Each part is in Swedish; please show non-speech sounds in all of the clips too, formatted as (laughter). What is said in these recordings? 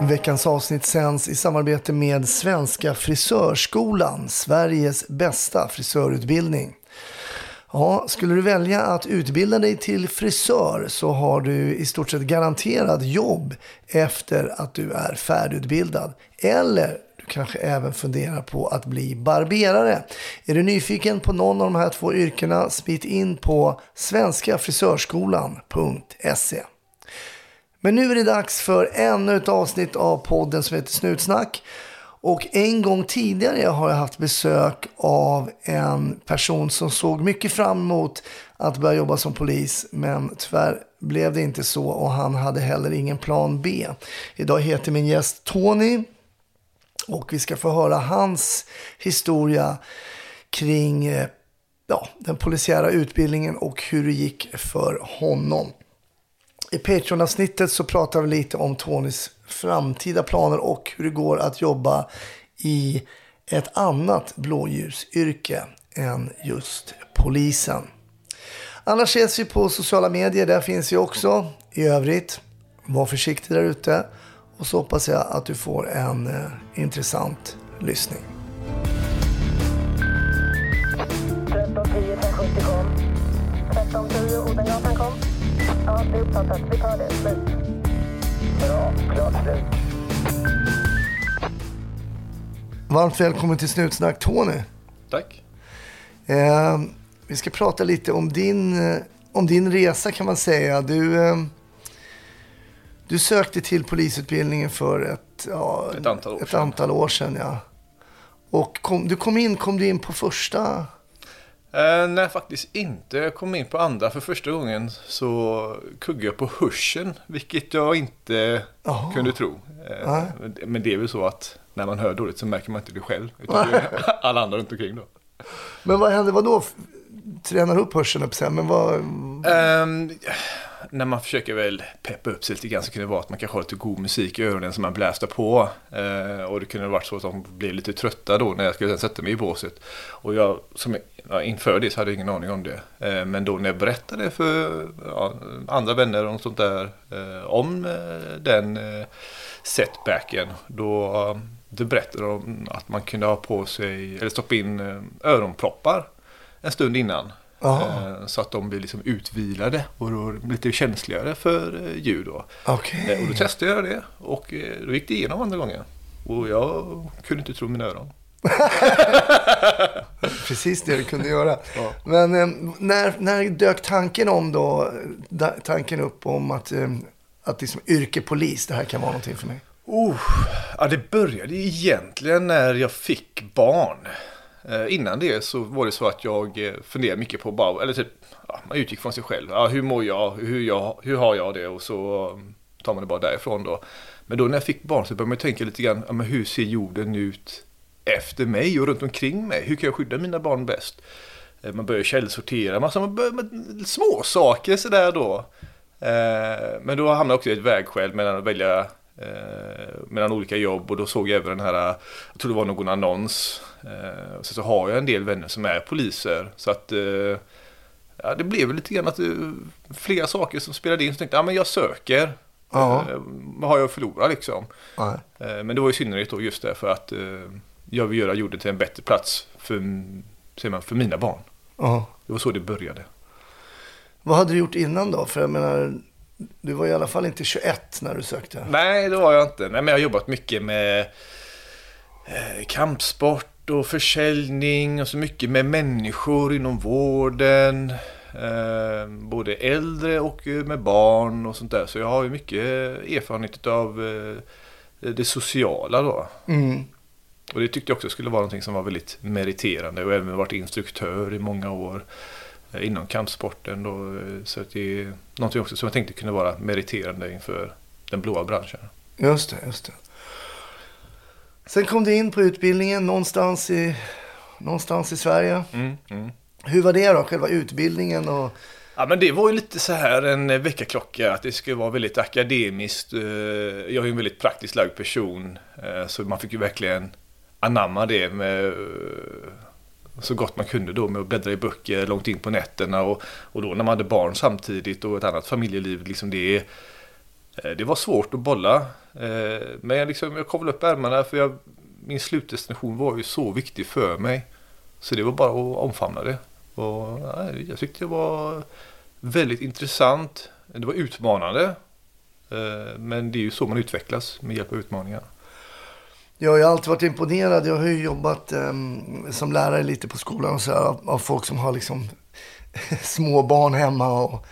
Veckans avsnitt sänds i samarbete med Svenska Frisörskolan, Sveriges bästa frisörutbildning. Ja, skulle du välja att utbilda dig till frisör så har du i stort sett garanterad jobb efter att du är färdigutbildad. Eller du kanske även funderar på att bli barberare. Är du nyfiken på någon av de här två yrkena, smit in på svenskafrisörskolan.se. Men nu är det dags för ännu ett avsnitt av podden som heter Snutsnack. Och en gång tidigare har jag haft besök av en person som såg mycket fram emot att börja jobba som polis. Men tyvärr blev det inte så och han hade heller ingen plan B. Idag heter min gäst Tony. Och vi ska få höra hans historia kring eh, ja, den polisiära utbildningen och hur det gick för honom. I Patreon-avsnittet så pratar vi lite om Tonys framtida planer och hur det går att jobba i ett annat blåljusyrke än just polisen. Annars ses vi på sociala medier, där finns vi också. I övrigt, var försiktig där ute och så hoppas jag att du får en eh, intressant lyssning. 1310 1070 kom. 1310 Odengatan kom. Ja, det är uppfattat. Vi tar det. Slut. Bra. Klart slut. Varmt välkommen till Snutsnack Tony. Tack. Eh, vi ska prata lite om din, eh, om din resa kan man säga. Du, eh, du sökte till polisutbildningen för ett, ja, Ett antal år ett sedan. antal år sedan. Ja. Och kom, du kom in, kom du in på första? Eh, nej, faktiskt inte. Jag kom in på andra för första gången så kuggade jag på hörseln, vilket jag inte Jaha. kunde tro. Eh, men- det är väl så att när man hör dåligt så märker man inte det själv, utan det är alla andra runt omkring då. Men vad hände? Vad då? Tränar upp hörseln? Men vad... Ehm, när man försöker väl peppa upp sig lite grann så kan det vara att man kanske har lite god musik i öronen som man blästar på. Eh, och det kunde ha varit så att de blev lite trötta då när jag skulle sätta mig i båset. Och jag, som, ja, inför det så hade jag ingen aning om det. Eh, men då när jag berättade för ja, andra vänner och sånt där eh, om eh, den setbacken. Då, då berättade de att man kunde ha på sig, eller stoppa in öronproppar en stund innan. Jaha. Eh, Så att de blir liksom utvilade och då lite känsligare för ljud. Då. Eh, Och då testade jag det och då gick det igenom andra gången. Och jag kunde inte tro mina öron. (laughs) Precis det du kunde göra. Ja. Men eh, när, när dök tanken om då? Tanken upp om att, eh, att liksom yrkepolis, det här kan vara någonting för mig. Oh, ja, det började egentligen när jag fick barn. Eh, innan det så var det så att jag funderade mycket på bara, eller typ, ja, man utgick från sig själv. Ja, hur mår jag? Hur, jag? hur har jag det? Och så um, tar man det bara därifrån då. Men då när jag fick barn så började man tänka lite grann, ja, men hur ser jorden ut efter mig och runt omkring mig? Hur kan jag skydda mina barn bäst? Eh, Man börjar källsortera, massa man börjar med små saker sådär då. Eh, Men då hamnade jag också i ett vägskäl mellan att välja eh, mellan olika jobb och då såg jag även den här, jag tror det var någon annons. Och så, så har jag en del vänner som är poliser så att ja, det blev lite grann att flera saker som spelade in så tänkte jag, ja men jag söker. Ja. Vad har jag att förlora liksom? Eh, Men det var i synnerhet då just därför att eh, jag vill göra jorden till en bättre plats för, säger man, för mina barn. Ja. Det var så det började. Vad hade du gjort innan då? För jag menar, du var i alla fall inte 21 när du sökte. Nej, det var jag inte. Nej, men jag har jobbat mycket med eh, kampsport och försäljning och så mycket med människor inom vården. Eh, både äldre och eh, med barn och sånt där. Så jag har ju mycket erfarenhet av det sociala då. Mm. Och det tyckte jag också skulle vara någonting som var väldigt meriterande och även varit instruktör i många år eh, inom kampsporten. Då, eh, så att det är någonting också som jag tänkte kunde vara meriterande inför den blåa branschen. Just det, just det. Sen kom du in på utbildningen någonstans i någonstans i Sverige. Mm, mm. Hur var det då, själva utbildningen? Och... Ja men det var ju lite så här en väckarklocka att det skulle vara väldigt akademiskt. eh, Jag är ju en väldigt praktiskt lagd person. Så man fick ju verkligen anamma det med eh, så gott man kunde då med att bläddra i böcker långt in på nätterna. Och, och då när man hade barn samtidigt och ett annat familjeliv. Liksom det, eh, det var svårt att bolla. Eh, men jag, liksom, jag kavlade upp ärmarna för jag, min slutdestination var ju så viktig för mig. Så det var bara att omfamna det. Och, nej, jag tyckte det var väldigt intressant. Det var utmanande. Men det är ju så man utvecklas med hjälp av utmaningar. Jag har ju alltid varit imponerad. Jag har ju jobbat ehm, som lärare lite på skolan och så här, av, av folk som har liksom (laughs) små barn hemma. Och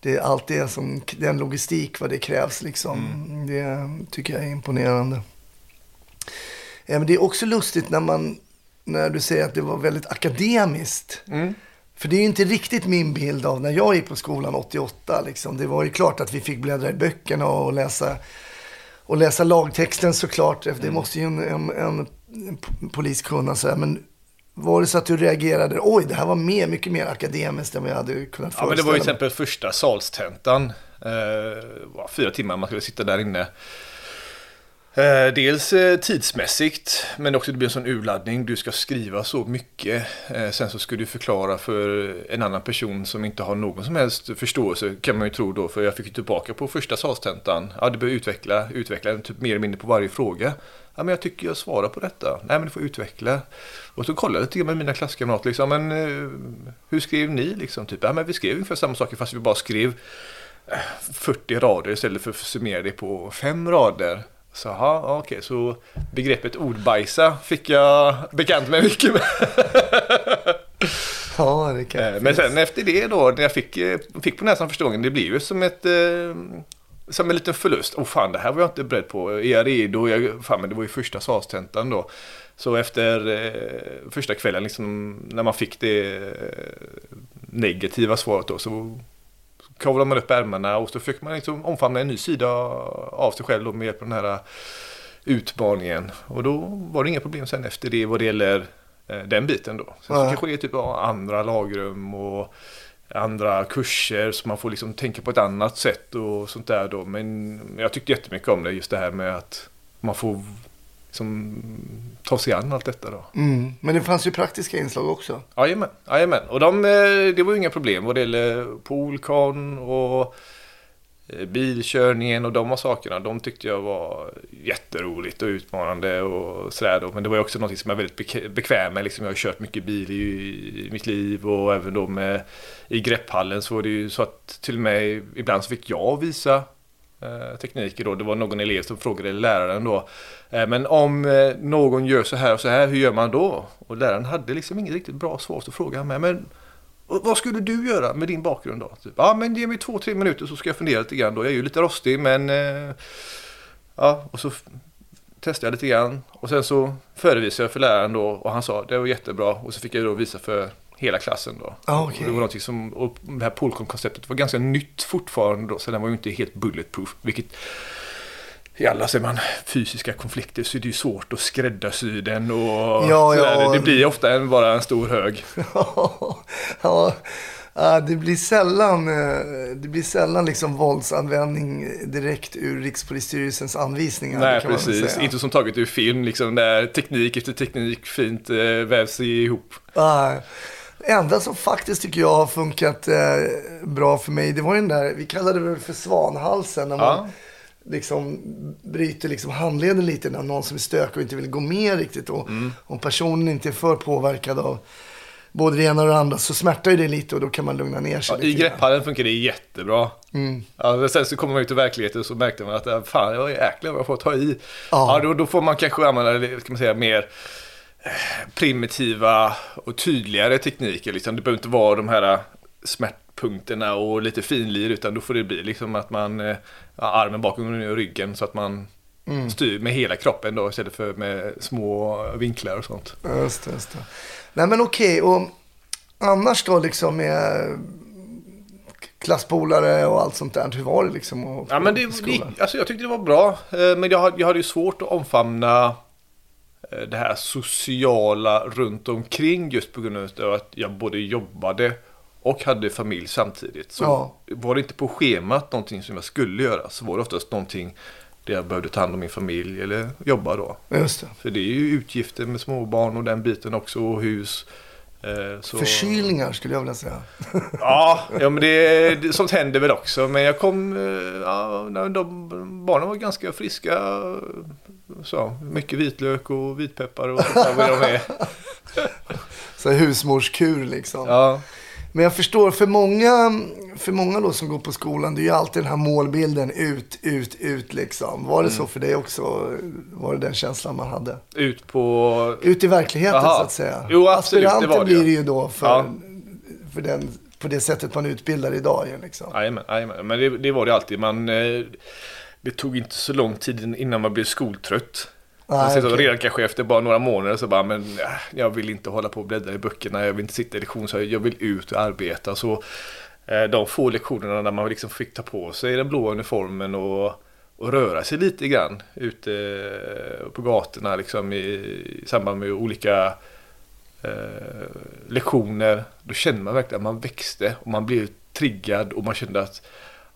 det är allt det som, den logistik vad det krävs liksom. Det tycker jag är imponerande. Eh, men det är också lustigt när man, när du säger att det var väldigt akademiskt. För det är ju inte riktigt min bild av när jag gick på skolan 88. Liksom. Det var ju klart att vi fick bläddra i böckerna och läsa, och läsa lagtexten såklart. Det måste ju en, en, en, en polis kunna. Så här. Men var det så att du reagerade, oj det här var mer, mycket mer akademiskt än vad jag hade kunnat Ja, men det var ju till föreställa exempel första salstentan. Eh, fyra timmar man skulle sitta där inne. Eh, dels eh, tidsmässigt, men också det blir en sån urladdning. Du ska skriva så mycket. Eh, sen så ska du förklara för en annan person som inte har någon som helst förståelse, kan man ju tro då. För jag fick ju tillbaka på första salstentan. Ja, du behöver utveckla, utveckla typ mer eller mindre på varje fråga. Ja, men jag tycker jag svarar på detta. Nej, men du får utveckla. Och så kollade jag lite grann med mina klasskamrater, liksom, men hur skrev ni liksom? Typ, ja, men vi skrev ungefär samma saker fast vi bara skrev 40 rader istället för att summera det på fem rader. Så aha, okej, så begreppet ordbajsa fick jag bekant mig mycket med. Ja, det kan Eh, Men sen efter det då, när jag fick, eh, fick på näsan första gången, det blev ju som ett... Eh, som en liten förlust. Åh fan, det här var jag inte beredd på. Är jag redo? Jag, fan, men det var ju första salstentan då. Så efter eh, första kvällen, liksom, när man fick det eh, negativa svaret då, så kavlade man upp ärmarna och så fick man liksom omfamna en ny sida av sig själv med hjälp av den här utmaningen. Och då var det inga problem sen efter det vad det gäller eh, den biten då. Sen så kanske det är typ andra lagrum och andra kurser så man får liksom tänka på ett annat sätt och sånt där då. Men jag tyckte jättemycket om det, just det här med att man får liksom ta sig an allt detta då. Mm. Men det fanns ju praktiska inslag också. Jajamän, jajamän. Och de, eh, det var ju inga problem vad det gäller poolcon och eh, bilkörningen och de här sakerna. De tyckte jag var jätteroligt och utmanande och sådär då. Men det var ju också något som jag är väldigt bek- bekväm med. Liksom jag har kört mycket bil i, mitt liv och även då med i grepphallen så var det ju så att till och med ibland så fick jag visa eh, Eh, tekniker då. Det var någon elev som frågade läraren då. Eh, men om eh, någon gör så här och så här, hur gör man då? Och läraren hade liksom inget riktigt bra svar så frågade han mig. Men vad skulle du göra med din bakgrund då? Typ, ja men ge mig två, tre minuter så ska jag fundera lite grann då. Jag är ju lite rostig men... Ja, och så testade jag lite grann. Och sen så förevisade jag för läraren då och han sa det var jättebra. Och så fick jag då visa för hela klassen då. Ah. Och det var någonting som, och det här Polcom-konceptet var ganska nytt fortfarande då. Så den var ju inte helt bulletproof. Vilket i alla ser man fysiska konflikter så är det ju svårt att skräddarsy den och Ja, ja. Det blir ofta en, bara en stor hög. (laughs) ja, ja, det blir sällan, eh, det blir sällan liksom våldsanvändning direkt ur Rikspolisstyrelsens anvisningar. Nej, precis. Inte som taget ur film, liksom där teknik efter teknik fint eh, vävs ihop. Nej. Enda som faktiskt tycker jag har funkat eh, bra för mig, det var ju den där, vi kallade det för svanhalsen. När man Ja. liksom bryter liksom handleden lite när någon som är stökig och inte vill gå med riktigt. Och Mm. om personen inte är för påverkad av både det ena och det andra så smärtar ju det lite och då kan man lugna ner sig Ja, I grepphallen funkar det jättebra. Mm. Ja, sen så kommer man ut i verkligheten och så märkte man att äh, fan, jag jäklar vad jag får ta i. Ja. Ja, då, då får man kanske använda kan man säga, mer primitiva och tydligare tekniker. Liksom. Det behöver inte vara de här eh, smärtpunkterna och lite finlir utan då får det bli liksom att man eh, ja, armen bakom ryggen så att man Mm. styr med hela kroppen då istället för med små vinklar och sånt. Just det, just det. Nej men okej, och annars då liksom med klasspolare och allt sånt där. Hur var det liksom? Ja, men det, det, alltså jag tyckte det var bra. Men jag, jag hade ju svårt att omfamna det här sociala runt omkring just på grund av att jag både jobbade och hade familj samtidigt. Så Ja. var det inte på schemat någonting som jag skulle göra så var det oftast någonting där jag behövde ta hand om min familj eller jobba då. Just det. För det är ju utgifter med småbarn och den biten också och hus. Eh, Så... Förkylningar skulle jag vilja säga. (laughs) Ja, ja men det, det, sånt händer väl också. Men jag kom, eh, ja, de, barnen var ganska friska. Så, mycket vitlök och vitpeppar och sånt där vad de är. Så husmorskur liksom. Ja, Men jag förstår, för många, för många då som går på skolan, det är ju alltid den här målbilden ut, ut, ut liksom. Var det Mm. så för dig också? Var det den känslan man hade? ut på... Ut i verkligheten Aha. så att säga. Jo, absolut, det Aspiranter var det, blir det ju då för, Ja. för den, på det sättet man utbildar idag ju liksom. Jajamän, jajamän. Men det, det var det alltid. Man, eh, det tog inte så lång tid innan man blev skoltrött. Sen så okej. redan kanske efter bara några månader så bara, men äh, jag vill inte hålla på och bläddra i böckerna, jag vill inte sitta i lektion, så jag vill ut och arbeta. Så eh, de få lektionerna där man liksom fick ta på sig den blåa uniformen och, och röra sig lite grann ute eh, på gatorna liksom i, i samband med olika eh, lektioner. Då kände man verkligen att man växte och man blev triggad och man kände att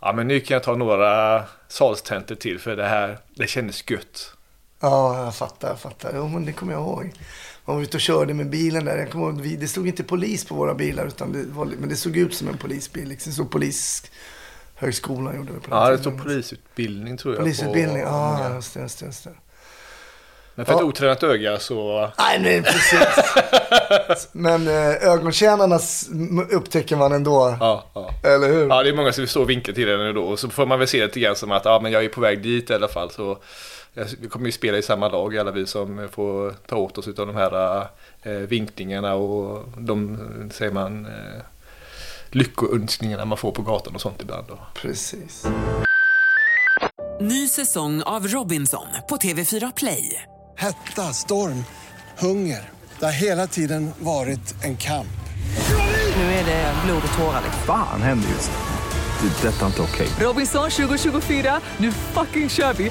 ja, men nu kan jag ta några salstentor till för det här, det kändes gött. Ja, jag fattar, jag fattar. Jo, men det kommer jag ihåg. Man var ute och körde med bilen där. Jag kommer ihåg, vi- det stod inte polis på våra bilar, utan det var, men det såg ut som en polisbil. Liksom. Det stod polishögskolan gjorde det på den Ja, det stod polisutbildning tror jag. Polisutbildning, på ja, just det, just det, just det. Men för ett Ja. otränat öga så... Nej, nej, precis. men eh, ögontjänarna s- m- upptäcker man ändå, Ja, ja. eller hur? ja, det är många som så vinkar till den nu då. Och så får man väl se det lite grann som att ja, men jag är på väg dit i alla fall. Så vi kommer ju spela i samma lag alla vi som får ta åt oss av de här eh, vinkningarna och de, säger man, eh, lyckoönskningarna man får på gatan och sånt ibland. Då. Precis. Ny säsong av Robinson på TV4 Play. Hetta, storm, hunger. Det har hela tiden varit en kamp. Nu är det blod och tårar. Fan händer just nu. Det. är Detta är inte okej. Robinson 2024, nu fucking kör vi!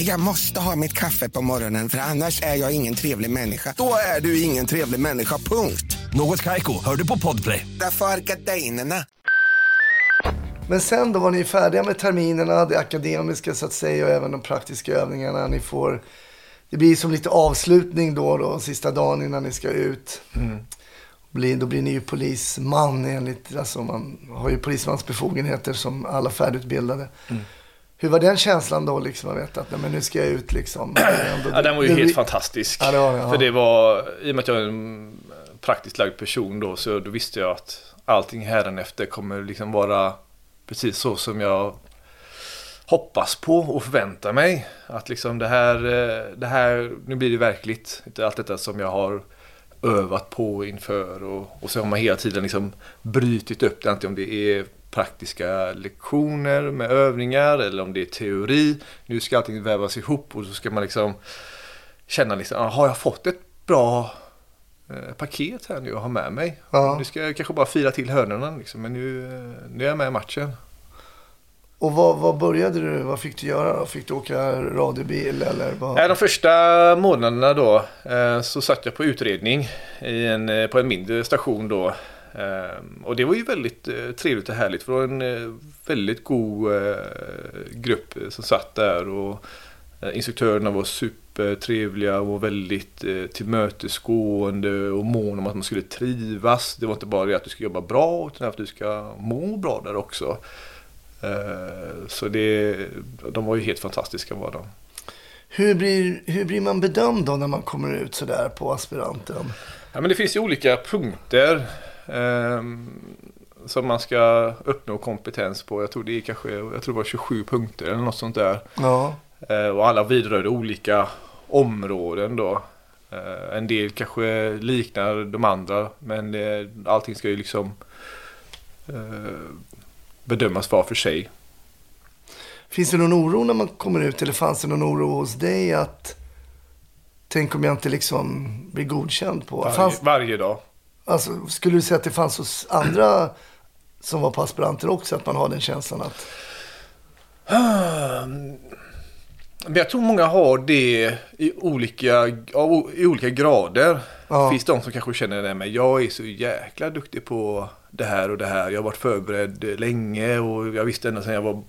Jag måste ha mitt kaffe på morgonen för annars är jag ingen trevlig människa. Då är du ingen trevlig människa, punkt. Något Kaiko, hör du på Podplay. Därför är gardinerna. Men sen då var ni färdiga med terminerna, det akademiska så att säga och även de praktiska övningarna. Ni får, det blir som lite avslutning då, då sista dagen innan ni ska ut. Blir, då blir ni ju polisman enligt, alltså man har ju polismans befogenheter som alla färdigutbildade. Hur var den känslan då liksom, att veta att nej, men nu ska jag ut liksom? Ja, den var ju det helt fantastisk. Ja, det var ja. För det var, i och med att jag är en praktiskt lagd person då, så då visste jag att allting hädanefter kommer liksom vara precis så som jag hoppas på och förväntar mig. Att liksom det här, eh, det här, nu blir det verkligt. Allt detta som jag har övat på inför och, och så har man hela tiden liksom brytit upp det. Antingen om det är praktiska lektioner med övningar eller om det är teori. Nu ska allting vävas ihop och så ska man liksom känna liksom, ah, har jag fått ett bra eh, paket här nu att ha med mig? Ja. Nu ska jag kanske bara fira till hörnorna liksom, men nu, eh, nu är jag med i matchen. Och vad, vad började du, vad fick du göra då? Fick du åka radiobil eller vad? De första månaderna då eh, så satt jag på utredning en, på en mindre station då. Eh, och det var ju väldigt eh, trevligt och härligt för det var en eh, väldigt god eh, grupp som satt där och instruktörerna var supertrevliga och väldigt tillmötesgående och mån om att man skulle trivas. Det var inte bara det att du ska jobba bra utan att du ska må bra där också. Eh, så det, de var ju helt fantastiska var de. Hur blir, hur blir man bedömd då när man kommer ut sådär på aspiranten? Ja, men det finns ju olika punkter ehm, som man ska uppnå kompetens på. Jag tror det är kanske jag tror det var 27 punkter eller något sånt där. Ja, Eh, och alla vidrör olika områden då. Eh, en del kanske liknar de andra men det, allting ska ju liksom eh, bedömas var för sig. Finns det någon oro när man kommer ut eller fanns det någon oro hos dig att tänk om jag inte liksom blir godkänd på? Varje, Fanns, varje dag. Alltså, skulle du säga att det fanns hos andra som var på aspiranter också att man har den känslan att Men jag tror många har det i olika, i olika grader. Ja. Det finns de som kanske känner det men jag är så jäkla duktig på det här och det här. Jag har varit förberedd länge och jag visste ända sedan jag var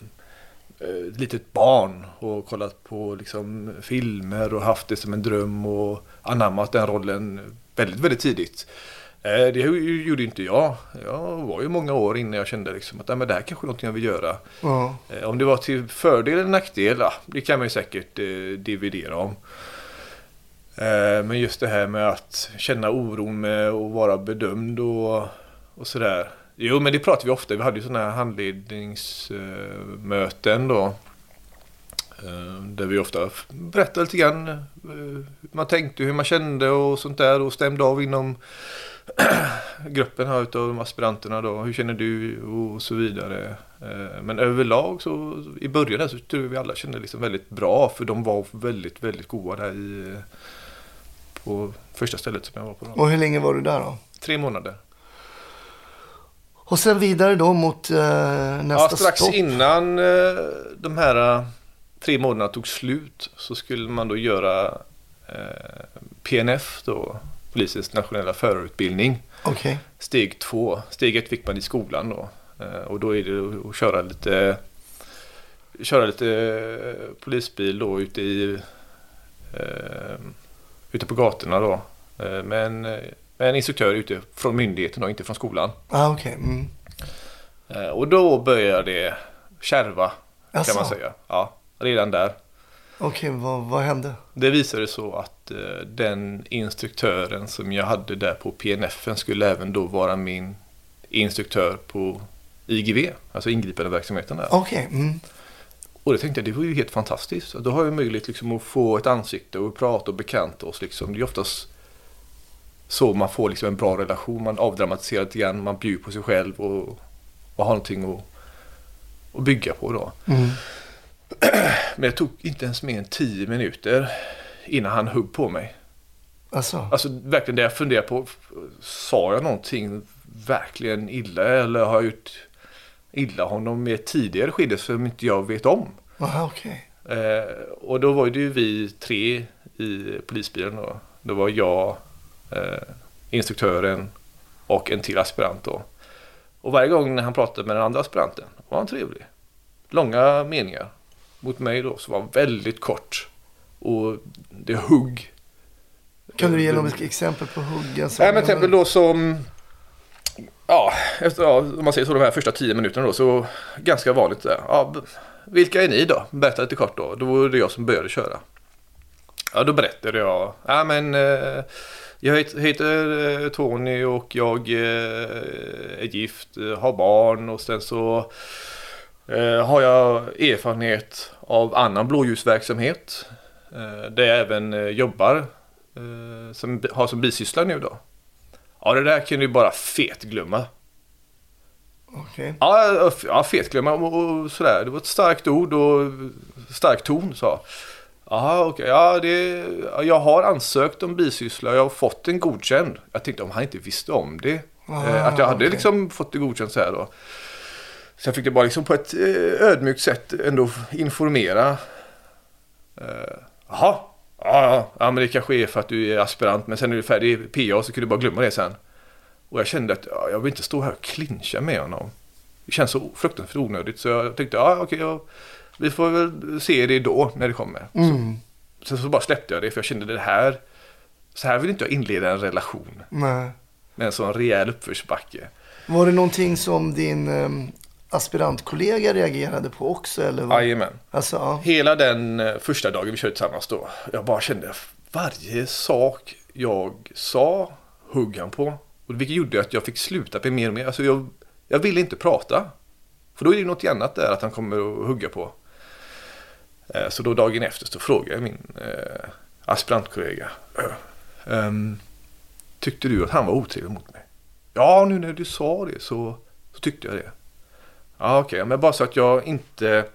eh, ett litet barn och kollat på liksom, filmer och haft det som en dröm och anammat den rollen väldigt, väldigt tidigt. Eh, Det gjorde inte jag. Jag var ju många år innan jag kände liksom att "Nej, men det här kanske är något jag vill göra. ja, Eh, Om det var till fördel eller nackdel, ja, det kan man ju säkert eh, dividera om. Eh, men just det här med att känna oron med att vara bedömd och, och sådär. Jo, men det pratar vi ofta. Vi hade ju sådana här handledningsmöten då. Där vi ofta berättade lite grann hur man tänkte, hur man kände och sånt där och stämde av inom (clears throat) gruppen här utav de aspiranterna då. Hur känner du och så vidare. Eh, Men överlag så i början så tror jag vi alla kände liksom väldigt bra för de var väldigt, väldigt goda där i på första stället som jag var på. Då. och hur länge var du där då? Tre månader. Och sen vidare då mot eh, nästa Ja, strax stopp. innan eh, de här eh, tre månaderna tog slut så skulle man då göra eh, PNF då, Polisens nationella förarutbildning. Okej. Steg två. Steg ett fick man i skolan då. Eh, Och då är det att köra lite köra lite eh, polisbil då ute i eh, ute på gatorna då. Eh, Med en, instruktör ute från myndigheten och inte från skolan. Ah, okej. Mm. Och då börjar det kärva kan man säga. Ja, redan där. Okej, vad, vad hände? Det visade så att eh, den instruktören som jag hade där på PNF skulle även då vara min instruktör på IGV, alltså ingripande verksamheten där. Okej. Mm. Och det tänkte jag, det var ju helt fantastiskt. Då har jag möjlighet liksom att få ett ansikte och prata och bekanta oss. Liksom. Det är oftast så man får liksom en bra relation. Man avdramatiserar lite grann, man bjuder på sig själv och, och har någonting att, att bygga på då. Mm. (clears throat) Men det tog inte ens mer än tio minuter innan han hugg på mig. Alltså, Alltså verkligen det jag funderar på. Sa jag någonting verkligen illa eller har jag gjort illa honom i ett tidigare skede som inte jag vet om? aha, okej. Eh, och då var det ju vi tre i polisbilen då. Det var jag, eh, instruktören och en till aspirant då. Och varje gång när han pratade med den andra aspiranten var han trevlig. Långa meningar. Mot mig då så var väldigt kort. Och det hugg. Kan du ge något exempel på huggen? som- Ja, men till exempel då som... Ja, efter, ja, om man säger så de här första tio minuterna då så ganska vanligt. Ja, vilka är ni då? Berätta lite kort då. Då var det jag som började köra. Ja, då berättade jag. Ja, men eh, jag heter, heter eh, Tony och jag eh, är gift, eh, har barn och sen så eh, har jag erfarenhet av annan blåljusverksamhet. Eh, där jag även eh, jobbar som har som bisyssla nu då. Ja, det där kan du bara fetglömma. Okej. Ja, ja fetglömma och, och sådär. Det var ett starkt ord och stark ton sa. Jaha, okej. Ja, det, ja, jag har ansökt om bisyssla och jag har fått en godkänd. Jag tänkte om han inte visste om det. Ah, eh, att jag hade okej. liksom fått det godkänt så här då. Så jag fick det bara liksom på ett eh, ödmjukt sätt ändå informera. Eh, Jaha, ja, ja, ja, men det kanske är för att du är aspirant men sen är du färdig PA så kan du bara glömma det sen. Och jag kände att ja, jag vill inte stå här och clincha med honom. Det känns så fruktansvärt onödigt så jag tänkte ja okej, ja, vi får väl se det då när det kommer. Mm. Så, sen så bara släppte jag det för jag kände det här, så här vill inte jag inleda en relation Nej. med en sån rejäl uppförsbacke. Var det någonting som din um, aspirantkollega reagerade på också? Eller vad? Jajamän. Alltså, ja. Hela den eh, första dagen vi körde tillsammans då. Jag bara kände varje sak jag sa hugg han på. Och vilket gjorde att jag fick sluta bli mer och mer. Alltså jag, jag ville inte prata. För då är det något annat där att han kommer att hugga på. Eh, Så då dagen efter så frågade jag min eh, aspirantkollega. "Eh, ehm, tyckte du att han var otrevlig mot mig? Ja, nu när du sa det så Så tyckte jag det. Ja okej, men bara så att jag inte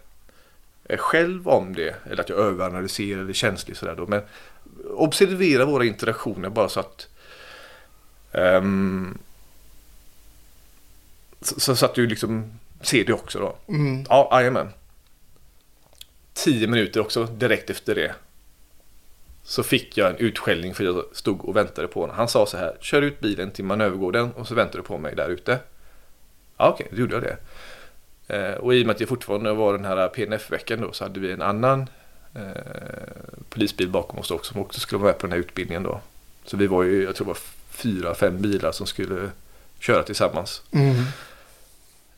är själv om det. Eller att jag överanalyserar eller är känslig sådär då. Men observera våra interaktioner bara så att ehm, så, så att du liksom ser det också då. Mm. Ja, jajamän. Tio minuter också direkt efter det. Så fick jag en utskällning för jag stod och väntade på honom. Han sa så här, kör ut bilen till manövergården och så väntar du på mig där ute. Ja, okej, då gjorde jag det. Eh, och i och med att det fortfarande var den här PNF-veckan då så hade vi en annan eh, polisbil bakom oss också som också skulle vara med på den här utbildningen då. Så vi var ju, jag tror det var fyra, fem bilar som skulle köra tillsammans. Mm.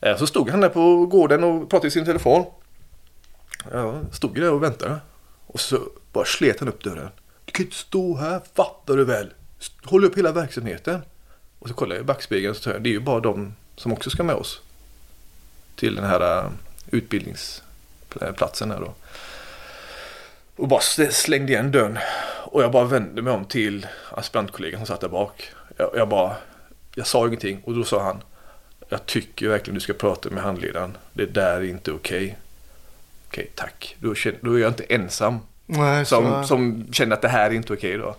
Eh, Så stod han där på gården och pratade i sin telefon. Jag stod där och väntade. Och så bara slet han upp dörren. Du kan inte stå här, fattar du väl? Håll upp hela verksamheten. Och så kollade jag i backspegeln och så sa jag, det är ju bara de som också ska med oss. Till den här eh, utbildningsplatsen här då. Och bara sl- slängde igen dörren. Och jag bara vände mig om till aspirantkollegan som satt där bak. Jag, jag bara, jag sa ingenting och då sa han jag tycker verkligen du ska prata med handledaren. Det där är inte okej. Okej, tack. Då, känner, då är jag inte ensam Nej, som, som känner att det här är inte okej då.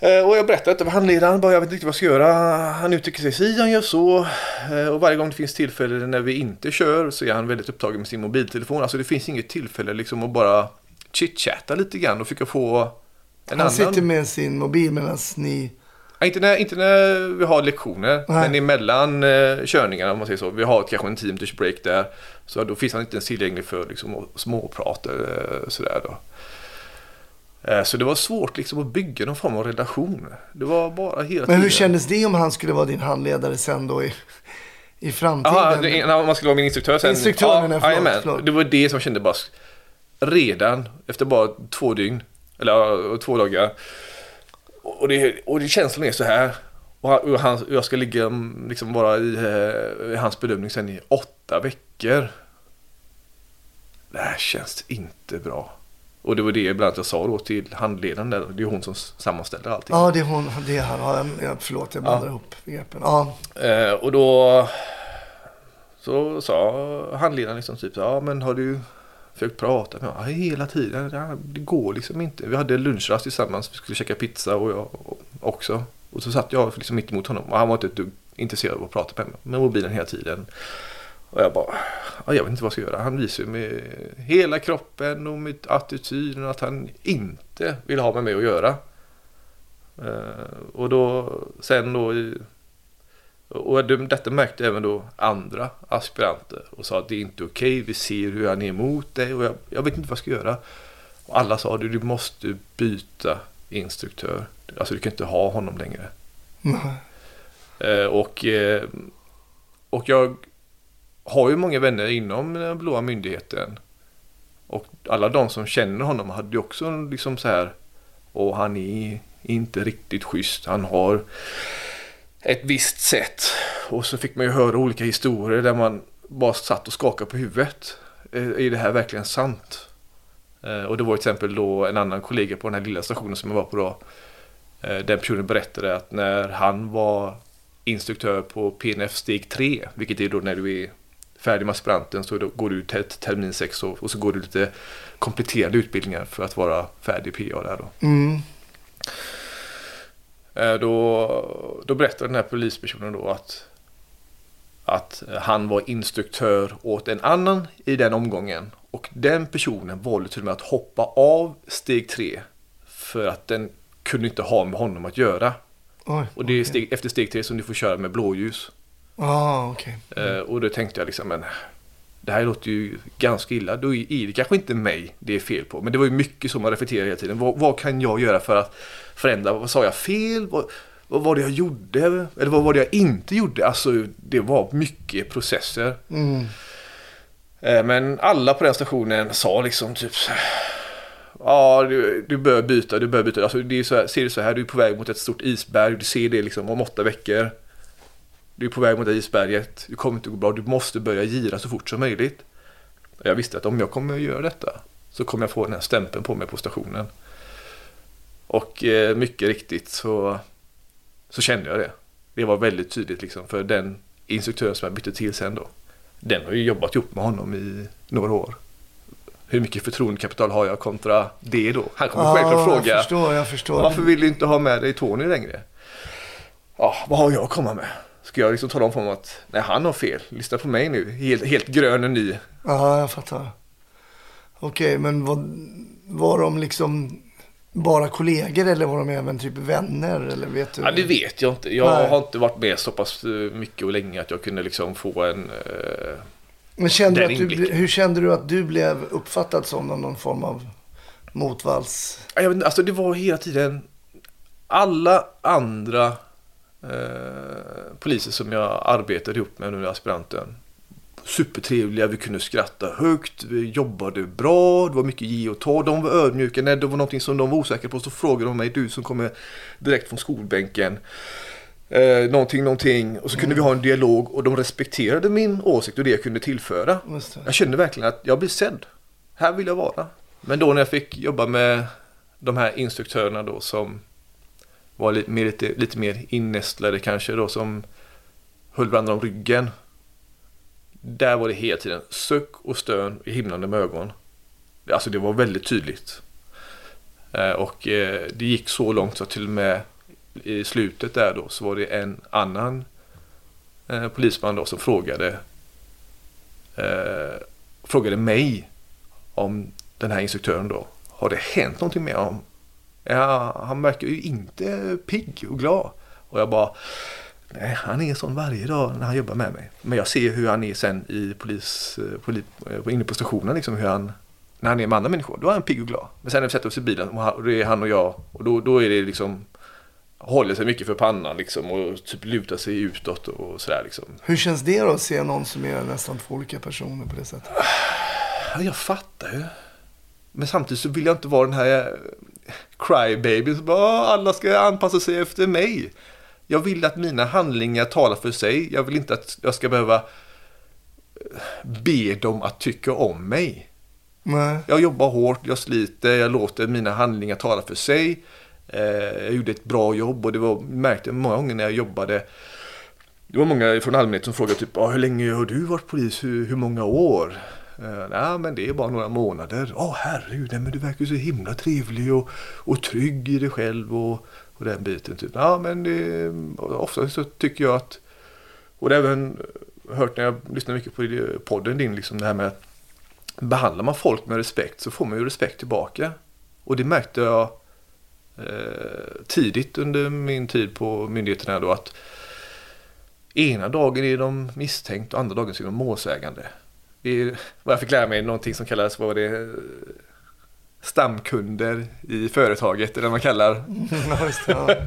Eh, Och jag berättade inte för handledaren, bara jag vet inte riktigt vad jag ska göra. Han uttrycker sig si, han gör så. Eh, Och varje gång det finns tillfälle när vi inte kör så är han väldigt upptagen med sin mobiltelefon. Alltså det finns inget tillfälle liksom att bara chitchatta lite grann och försöka få en han annan... sitter med sin mobil medan ni... Ja, inte, när, inte när vi har lektioner, Nej. men emellan eh, körningarna om man säger så. Vi har kanske en 10 minuters break där. Så då finns han inte ens tillgänglig för liksom, småprat eller sådär då. Eh, så det var svårt liksom att bygga någon form av relation. Det var bara hela Men hur tiden. kändes det om han skulle vara din handledare sen då i, i framtiden? Det- när man skulle vara min instruktör sen. Instruktör, menar jag, förlåt. Det var det som kände bara redan efter bara två dygn. Eller ja, två dagar. Och det, och det känslan är så här. Och, han, och jag ska ligga mm, liksom bara i, eh, i hans bedömning sen i åtta veckor. Det här känns inte bra. Och det var det bland annat jag sa då till handledaren där. Det är hon som sammanställer allting. Ja, det är hon. Det är han. Ja, jag- förlåt, jag blandar Ja. ihop begreppen. Ja, Eh, och då så sa handledaren liksom typ så, ja men har du försökt prata med honom? Ja, hela tiden. Ja, det går liksom inte. Vi hade lunchrast tillsammans. Vi skulle käka pizza och jag också. Och så satt jag liksom mitt emot honom och han var inte ett dugg intresserad av att prata med mig. Med mobilen hela tiden. Och jag bara, ja, jag vet inte vad jag ska göra. Han visar ju med hela kroppen och med attityden att han inte vill ha med mig att göra. Eh, och då, sen då i och det- detta märkte även då andra aspiranter och sa att det är inte okej, vi ser hur han är emot dig och jag, jag vet inte vad jag ska göra. Och alla sa du, du måste byta instruktör. Alltså du kan inte ha honom längre. Eh, och, eh, och jag har ju många vänner inom den blåa myndigheten. Och alla de som känner honom hade ju också liksom så här. Och han är inte riktigt schysst. Han har ett visst sätt. Och så fick man ju höra olika historier där man bara satt och skakade på huvudet. Eh, är det här verkligen sant? Eh, och det var till exempel då en annan kollega på den här lilla stationen som jag var på då. Eh, den personen berättade att när han var instruktör på PNF steg 3, vilket är då när du är färdig med aspiranten så går du till termin 6 och, och så går du lite kompletterande utbildningar för att vara färdig PA där då. Mm. Eh, Då, då berättade den här polispersonen då att, att han var instruktör åt en annan i den omgången. Och den personen valde till och med att hoppa av steg 3 för att den kunde inte ha med honom att göra. Oj, Och det är steg, efter steg 3 som du får köra med blåljus. Ja, okej. Eh, och då tänkte jag liksom, men det här låter ju ganska illa. Då är det kanske inte mig det är fel på. Men det var ju mycket som man reflekterade hela tiden. Vad, vad kan jag göra för att förändra? Vad sa jag fel? Vad, vad var det jag gjorde? Eller vad var det jag inte gjorde? Alltså det var mycket processer. Mm. Eh, Men alla på den stationen sa liksom typ så här, Ja, du, du bör byta, du bör byta. Alltså, det är så här, ser du så här, du är på väg mot ett stort isberg. Du ser det liksom om åtta veckor. Du är på väg mot det isberget. Det kommer inte gå bra. Du måste börja gira så fort som möjligt. Jag visste att om jag kommer att göra detta så kommer jag få den här stämpeln på mig på stationen. Och eh, mycket riktigt så, så kände jag det. Det var väldigt tydligt liksom. För den instruktören som jag bytte till sen då. Den har ju jobbat ihop med honom i några år. Hur mycket förtroendekapital har jag kontra det då? Han kommer självklart jag fråga. förstår, jag förstår. Varför vill du inte ha med dig Tony längre? Ja, vad har jag att komma med? Ska jag liksom tala om för honom att nej, han har fel. Lyssna på mig nu. Helt, helt grön och ny. Ja, jag fattar. Okej, men vad, var de liksom bara kollegor eller var de även typ vänner? Eller vet du? Ja, det vet jag inte. Jag Nej. har inte varit med så pass eh, mycket och länge att jag kunde liksom få en... Eh, Men kände du den att du, inblicken. hur kände du att du blev uppfattad som någon, form av motvalls? Ja, Jag vet inte, alltså det var hela tiden alla andra eh, poliser som jag arbetade ihop med under aspiranten. Supertrevliga, vi kunde skratta högt, vi jobbade bra, det var mycket ge och ta. De var ödmjuka, när det var någonting som de var osäkra på så frågade de mig, du som kommer direkt från skolbänken. Eh, någonting, någonting. Och så kunde vi ha en dialog och de respekterade min åsikt och det jag kunde tillföra. Jag kände verkligen att jag blir sedd. Här vill jag vara. Men då när jag fick jobba med de här instruktörerna då som var lite mer, lite, lite mer innästlade kanske då som höll varandra om ryggen. Där var det hela tiden suck och stön i himlande med ögon. Alltså det var väldigt tydligt. Eh, och eh, det gick så långt så att till och med i slutet där då så var det en annan eh, polisman då som frågade frågade mig om den här instruktören då. Har det hänt någonting med honom? Ja, han verkar ju inte pigg och glad. Och jag bara, nej han är sån varje dag när han jobbar med mig. Men jag ser hur han är sen i polis, eh, poli, eh, inne på stationen liksom hur han, när han är med andra människor, då är han pigg och glad. Men sen när vi sätter oss i bilen och det är han och jag och då, då är det liksom håller sig mycket för pannan liksom och typ lutar sig utåt och sådär liksom. Hur känns det då att se någon som är nästan två olika personer på det sättet? Ja, jag fattar ju. Men samtidigt så vill jag inte vara den här crybaby som bara "Ah, alla ska anpassa sig efter mig. Jag vill att mina handlingar talar för sig. Jag vill inte att jag ska behöva eh, be dem att tycka om mig. Nej. Jag jobbar hårt, jag sliter, jag låter mina handlingar tala för sig. Eh, jag gjorde ett bra jobb och det var, märkte många gånger när jag jobbade. Det var många från allmänheten som frågade typ, ah, hur länge har du varit polis? Hur, hur många år? Eh, Nej, men det är bara några månader. Åh herregud, men du verkar så himla trevlig och, och trygg i dig själv och, och den biten. Typ. Ja, men det, ofta så tycker jag att, och det har jag även hört när jag lyssnar mycket på podden din, liksom det här med att behandlar man folk med respekt så får man ju respekt tillbaka. Och det märkte jag eh, tidigt under min tid på myndigheterna då att ena dagen är de misstänkt och andra dagen är de målsägande. Det är vad jag fick lära mig någonting som kallas vad var det stamkunder i företaget eller vad man kallar. (laughs) (laughs)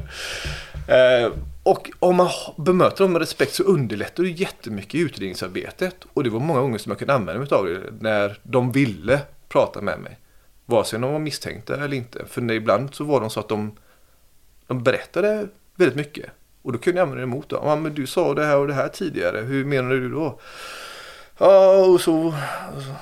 Eh, och om man bemöter dem med respekt så underlättar det jättemycket i utredningsarbetet. Och det var många gånger som jag kunde använda mig av det när de ville prata med mig. Vare sig de var misstänkta eller inte. För ibland så var de så att de, de berättade väldigt mycket. Och då kunde jag använda det emot dem. Ja, men du sa det här och det här tidigare. Hur menar du då? Ja, och så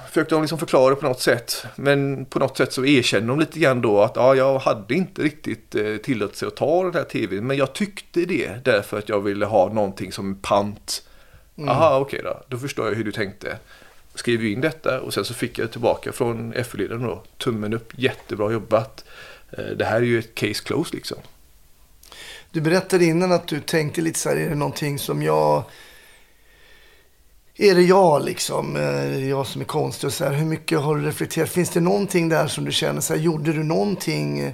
försökte de liksom förklara på något sätt. Men på något sätt så erkände de lite grann då att ja, jag hade inte riktigt eh, tillåtelse att ta den här tvn. Men jag tyckte det därför att jag ville ha någonting som pant. Jaha, okej då. Då förstår jag hur du tänkte. Skrev in detta och sen så fick jag tillbaka från F-ledaren då. Tummen upp, jättebra jobbat. Eh, Det här är ju ett case close liksom. Du berättade innan att du tänkte lite så här, är det någonting som jag... Är det jag liksom? Eh, jag som är konstig och så här? Hur mycket har du reflekterat? Finns det någonting där som du känner så här, gjorde du någonting eh,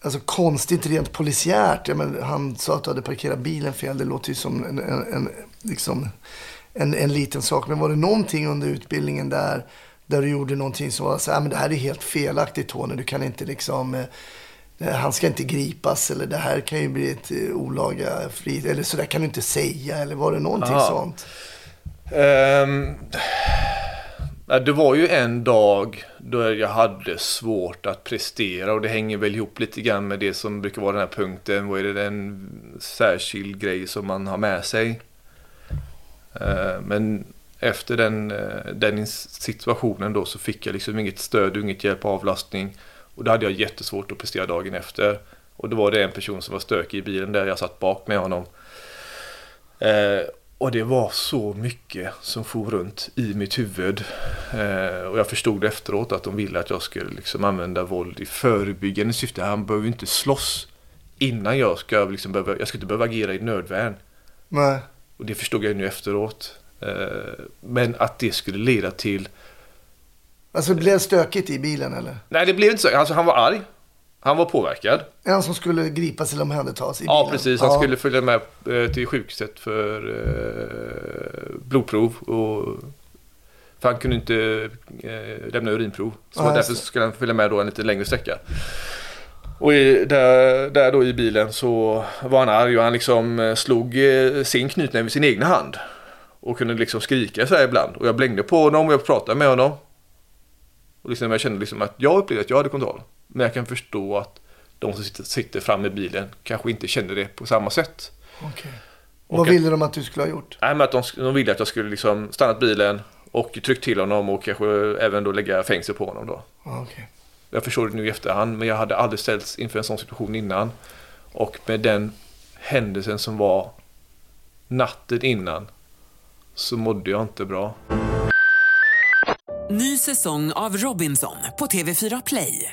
alltså konstigt rent polisiärt? Ja, men han sa att du hade parkerat bilen fel. Det låter ju som en, en, en, liksom, en, en liten sak. Men var det någonting under utbildningen där, där du gjorde någonting som var så här, men det här är helt felaktigt Tony. Du kan inte liksom... eh, han ska inte gripas eller det här kan ju bli ett olaga fri eller så där kan du inte säga eller var det någonting Aha. sånt? Um, det var ju en dag då jag hade svårt att prestera och det hänger väl ihop lite grann med det som brukar vara den här punkten. Vad är det en särskild grej som man har med sig? Uh, men efter den, eh, den situationen då så fick jag liksom inget stöd och inget hjälp och avlastning. Och då hade jag jättesvårt att prestera dagen efter. Och då var det en person som var stökig i bilen där jag satt bak med honom. Eh, och det var så mycket som for runt i mitt huvud. Eh, och jag förstod efteråt att de ville att jag skulle liksom använda våld i förebyggande syfte. Han behöver ju inte slåss innan jag ska liksom behöva, jag ska inte behöva agera i nödvärn. Nej. Och det förstod jag nu efteråt. Eh, men att det skulle leda till... Alltså det blev stökigt i bilen eller? Nej, det blev inte så. Alltså, han var arg. Han var påverkad. En som skulle gripas eller omhändertas i bilen? Ja, precis. Han Ja. skulle följa med eh, till sjukhuset för eh, blodprov. Och, för han kunde inte eh, lämna urinprov. Så Ja, därför skulle han följa med då en lite längre sträcka. Och i, där, där då i bilen så var han arg och han liksom slog sin knytnäve med sin egna hand. Och kunde liksom skrika så här ibland. Och jag blängde på honom och jag pratade med honom. Och liksom jag kände liksom att jag upplevde att jag hade kontroll. Men jag kan förstå att de som sitter, sitter fram i bilen kanske inte kände det på samma sätt. Och Vad att- ville de att du skulle ha gjort? Nej, men att de, de ville att jag skulle liksom stannat bilen och tryckt till honom och kanske även då lägga fängelse på honom då. Okej. Jag förstår det nu i efterhand, men jag hade aldrig ställts inför en sån situation innan. Och med den händelsen som var natten innan så mådde jag inte bra. Ny säsong av Robinson på TV4 Play.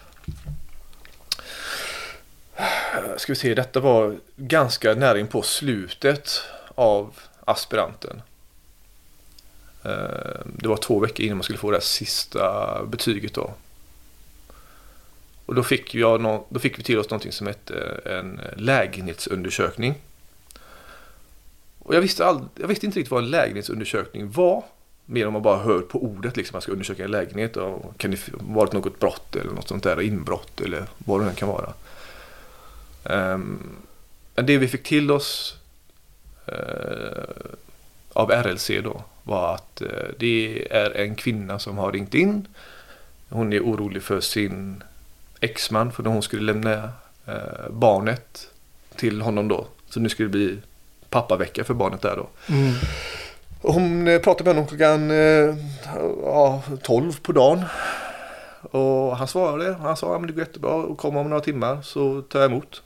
Ska vi se, detta var ganska nära in på slutet av aspiranten. Ehm, det var två veckor innan man skulle få det här sista betyget då. Och då fick, jag då fick vi till oss någonting som hette en lägenhetsundersökning. Och jag visste, all, jag visste inte riktigt vad en lägenhetsundersökning var. Mer om man bara hör på ordet liksom, man ska undersöka en lägenhet. Och kan det ha varit något brott eller något sånt där, inbrott eller vad det nu kan vara. Ehm, Men det vi fick till oss eh, av RLC då var att eh, det är en kvinna som har ringt in. Hon är orolig för sin exman för när hon skulle lämna eh, barnet till honom då. Så nu skulle det bli pappavecka för barnet där då. Mm. Hon pratade med honom klockan ja, 12 på dagen. Och han svarade. Han sa att det går jättebra och kom om några timmar så tar jag emot.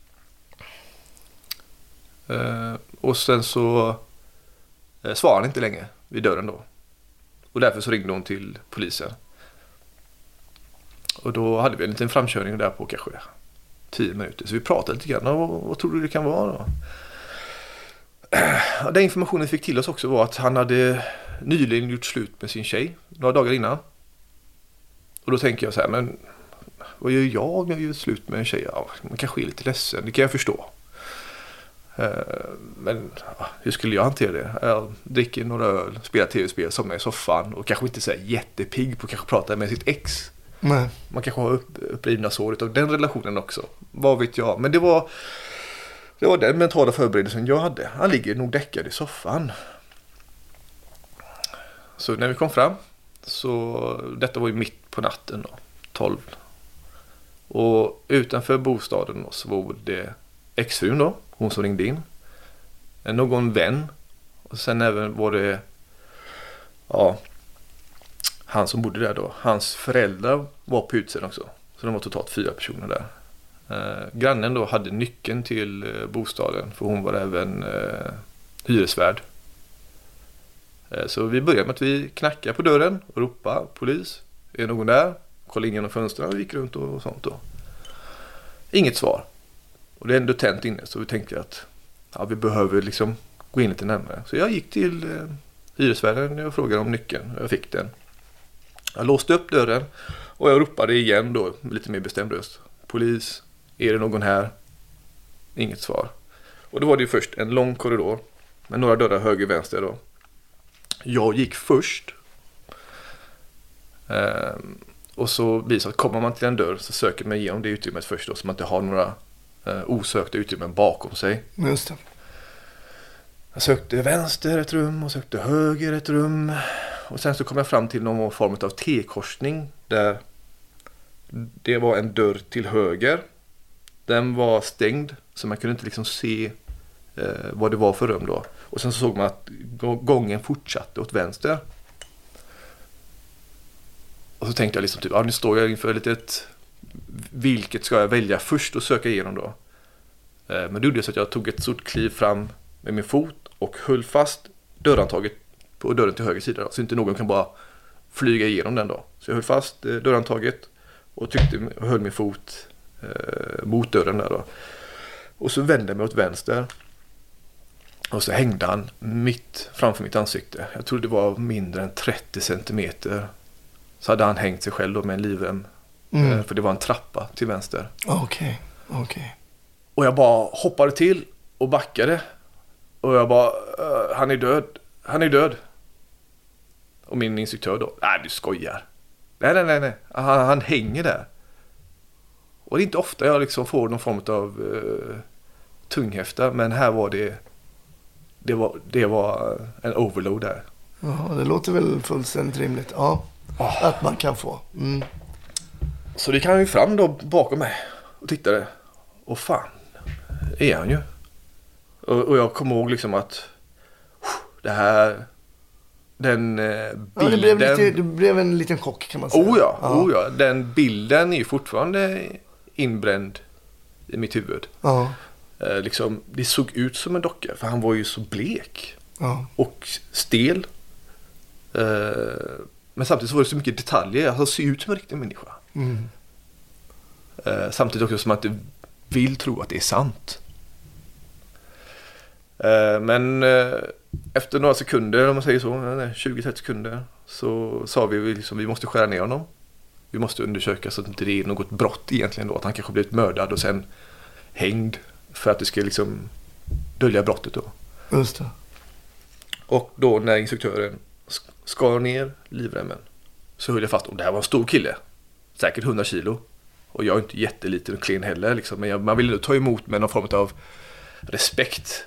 Eh, och sen så eh, svarade han inte längre vid dörren då. Och därför så ringde hon till polisen. Och då hade vi en liten framkörning där på kanske 10 minuter. Så vi pratade lite grann. Vad, vad tror du det kan vara då? (clears throat) Den informationen vi fick till oss också var att han hade nyligen gjort slut med sin tjej några dagar innan. Och då tänker jag så här, men vad gör jag när jag gör slut med en tjej? Ja, man kanske är lite ledsen, det kan jag förstå. Eh, Men ja, hur skulle jag hantera det? Jag dricker några öl, spelar tv-spel, somnar i soffan och kanske inte så jättepigg på att kanske prata med sitt ex. Nej. Man kanske har upp, upprivna sår av den relationen också. Vad vet jag. Men det var, det var den mentala förberedelsen jag hade. Han ligger nog däckad i soffan. Så när vi kom fram. Så detta var ju mitt på natten då. 12. Och utanför bostaden då, så var det exfrun då. Hon som ringde in. Någon vän. Och sen även var det ja, han som bodde där då, hans föräldrar var på utsidan också. Så de var totalt fyra personer där. Eh, grannen då hade nyckeln till eh, bostaden för hon var även eh, hyresvärd. Eh, så vi började med att vi knackade på dörren och ropade polis. Är någon där? Kollade in genom fönstren och gick runt och sånt då. Inget svar. Och det är ändå tänt inne så vi tänkte att ja, vi behöver liksom gå in lite närmare. Så jag gick till eh, hyresvärden och frågade om nyckeln och jag fick den. Jag låste upp dörren och jag ropade igen då med lite mer bestämd röst. Polis, är det någon här? Inget svar. Och då var det ju först en lång korridor med några dörrar höger och vänster då. Jag gick först. Ehm, och så blir det så att kommer man till en dörr så söker man igenom det utrymmet först då så man inte har några eh, osökta utrymmen bakom sig. Just det. Jag sökte vänster ett rum och sökte höger ett rum. Och sen så kom jag fram till någon form av T-korsning där det var en dörr till höger. Den var stängd så man kunde inte liksom se eh, vad det var för rum då. Och sen så såg man att gå- gången fortsatte åt vänster. Och så tänkte jag liksom typ, ja nu står jag inför ett litet vilket ska jag välja först och söka igenom då. Eh, men det gjorde så att jag tog ett stort kliv fram med min fot och höll fast dörrhandtaget på dörren till höger sida. Då, så inte någon kan bara flyga igenom den då. Så jag höll fast dörrantaget dörrhandtaget och tyckte, och höll min fot eh, mot dörren där då. Och så vände jag mig åt vänster. Och så hängde han mitt framför mitt ansikte. Jag tror det var mindre än 30 centimeter. Så hade han hängt sig själv då med en livrem. Mm. Eh, För det var en trappa till vänster. Okej, okej. Och jag bara hoppade till och backade. Och jag bara, "Eh, han är död, han är död. Och min instruktör då, nej du skojar. Nej, nej, nej, nej. Han, han hänger där. Och det är inte ofta jag liksom får någon form av uh, tunghäfta. Men här var det, det var, det var en overload där. Ja, det låter väl fullständigt rimligt. Ja, Ah. att man kan få. Mm. Så det kan ju fram då bakom mig och tittade. Och fan, är han ju. Och, och jag kommer ihåg liksom att det här, den eh, Ja, bilden. det, blev lite, det blev en liten chock kan man säga. Oh ja, oh ja, den bilden är ju fortfarande inbränd i mitt huvud. Ja, Eh, liksom, det såg ut som en docka för han var ju så blek ja. och stel. Eh, men samtidigt så var det så mycket detaljer. Han såg ut som en riktig människa. Mm. Eh, samtidigt också som att inte vill tro att det är sant. Eh, men eh, efter några sekunder, om man säger så, eh, 20-30 sekunder, så sa vi liksom vi måste skära ner honom. Vi måste undersöka så att inte det är något brott egentligen då. Att han kanske blivit mördad och sen hängd för att det ska liksom dölja brottet då. Just det. Och då när instruktören sk- skar ner livremmen så höll jag fast. Och det här var en stor kille. Säkert 100 kilo. Och jag är inte jätteliten och klen heller. Liksom. Men jag, man ville ta emot med någon form av respekt.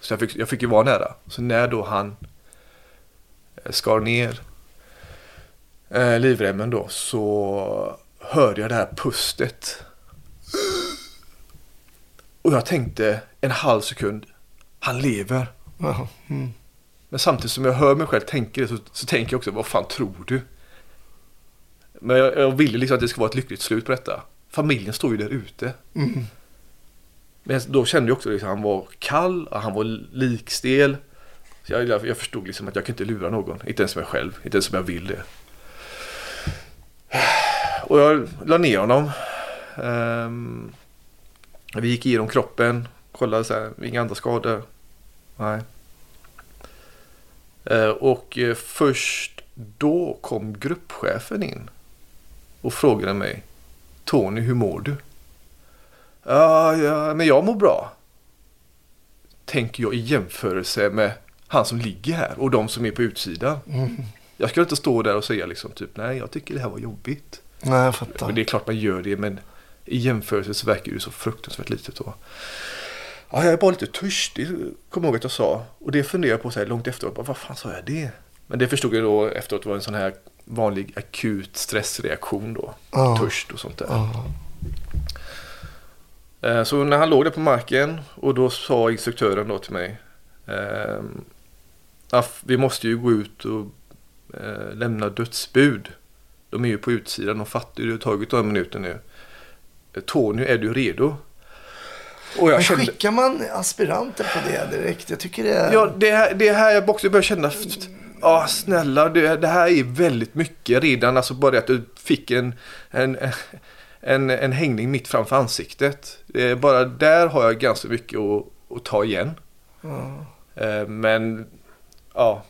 Så jag fick, jag fick ju vara nära. Så när då han eh, skar ner eh, livremmen då så hörde jag det här pustet. Och jag tänkte en halv sekund. Han lever. Mm. Men samtidigt som jag hör mig själv tänka det så, så tänker jag också, vad fan tror du? Men jag, jag ville liksom att det ska vara ett lyckligt slut på detta. Familjen står ju där ute. Mm. Men då kände jag också liksom, han var kall, och han var likstel. Så jag, jag, förstod liksom att jag kan inte lura någon, inte ens mig själv, inte ens om jag vill det. Och jag la ner honom. Ehm, vi gick igenom kroppen, kollade så här, inga andra skador. Nej. Eh, Och eh, först då kom gruppchefen in och frågade mig Tony, hur mår du? Ja, ja, men jag mår bra. Tänker jag i jämförelse med han som ligger här och de som är på utsidan. Jag ska inte stå där och säga liksom typ nej, jag tycker det här var jobbigt. Nej, jag fattar. Men det är klart man gör det, men i jämförelse så verkar det så fruktansvärt litet då. Ja, jag är bara lite törstig, kommer ihåg att jag sa. Och det funderar jag på så här långt efteråt, bara, vad fan sa jag det? Men det förstod jag då efteråt var en sån här vanlig akut stressreaktion då. Ja. Törst och sånt där. Ja. Eh, Så när han låg där på marken och då sa instruktören då till mig ehm, vi måste ju gå ut och eh, lämna dödsbud. De är ju på utsidan, de fattar ju, det har tagit några minuter nu. Tony, är du redo? Och jag Men kände, skickar man aspiranter på det direkt? Jag tycker det är... ja, det, här, det här jag också börjar känna, ja snälla, det, det här är väldigt mycket redan, alltså bara att du fick en, en, en, en hängning mitt framför ansiktet. Bara där har jag ganska mycket att, att ta igen. Eh, Men ja,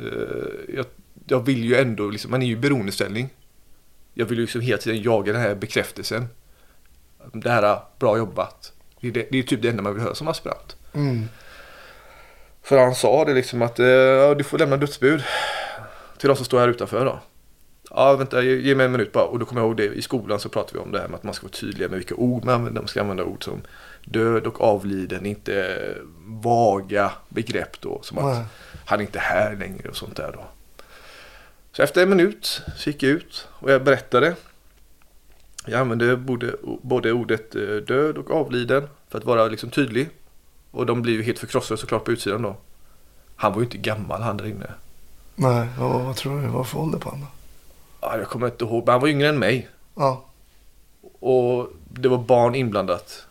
eh, jag, jag vill ju ändå, liksom, man är ju i beroendeställning. Jag vill ju liksom hela tiden jaga den här bekräftelsen. Det här, bra jobbat. Det är, det, det är typ det enda man vill höra som aspirant. Mm. För han sa det liksom att eh, du får lämna dödsbud till de som står här utanför då. Ja, vänta, ge, ge mig en minut bara. Och då kommer jag ihåg det, i skolan så pratade vi om det här med att man ska vara tydliga med vilka ord man använder. Man ska använda ord som död och avliden, inte vaga begrepp då. Som att Nej. han är inte här längre och sånt där då. Så efter en minut så gick jag ut och jag berättade. Jag använde både, både ordet eh, död och avliden för att vara liksom tydlig. Och de blir ju helt förkrossade såklart på utsidan då. Han var ju inte gammal han där inne. Nej, vad, vad tror du var för ålder på honom? Ja, jag kommer inte ihåg, men han var yngre än mig. Ja. Och det var barn inblandat.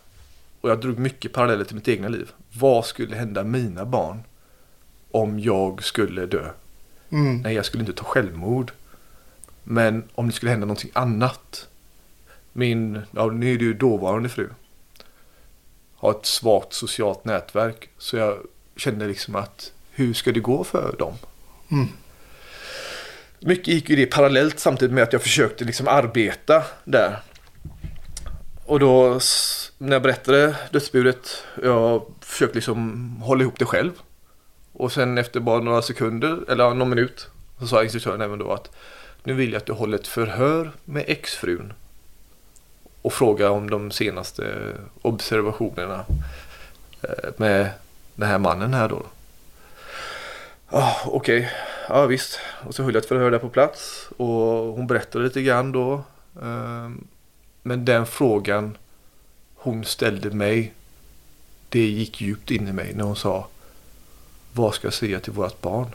Och jag drog mycket paralleller till mitt egna liv. Vad skulle hända mina barn om jag skulle dö? Mm. Nej, jag skulle inte ta självmord. Men om det skulle hända någonting annat. Min, ja nu är det ju dåvarande fru. Har ett svagt socialt nätverk. Så jag kände liksom att hur ska det gå för dem? Mm. Mycket gick ju det parallellt samtidigt med att jag försökte liksom arbeta där. Och då när jag berättade dödsbudet, jag försökte liksom hålla ihop det själv. Och sen efter bara några sekunder, eller någon minut, så sa instruktören även då att nu vill jag att du håller ett förhör med exfrun. Och fråga om de senaste observationerna eh, med den här mannen här då. Ja, okej. Ja, visst. Och så höll jag ett förhör där på plats. Och hon berättade lite grann då. Ehm, men den frågan hon ställde mig. Det gick djupt in i mig när hon sa. Vad ska jag säga till vårt barn?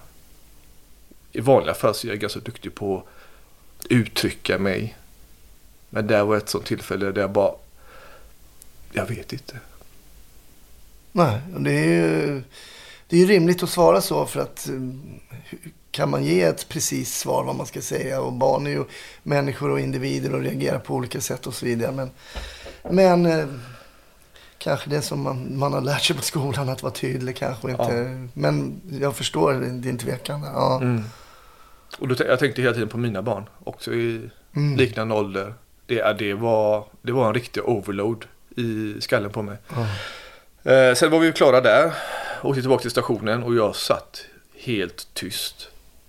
I vanliga fall så är jag ganska duktig på att uttrycka mig. Men där var ett sånt tillfälle där jag bara. Jag vet inte. Nej, det är ju det är ju rimligt att svara så för att hur- kan man ge ett precis svar vad man ska säga och barn är ju människor och individer och reagerar på olika sätt och så vidare. Men, men eh, kanske det som man, man har lärt sig på skolan att vara tydlig kanske inte. Men jag förstår din tvekan. Ja. Mm. Och då, jag tänkte hela tiden på mina barn. Också i Mm. liknande ålder. Det, det, var, det var en riktig overload i skallen på mig. Eh, sen var vi klara där. Åkte tillbaka till stationen och jag satt helt tyst.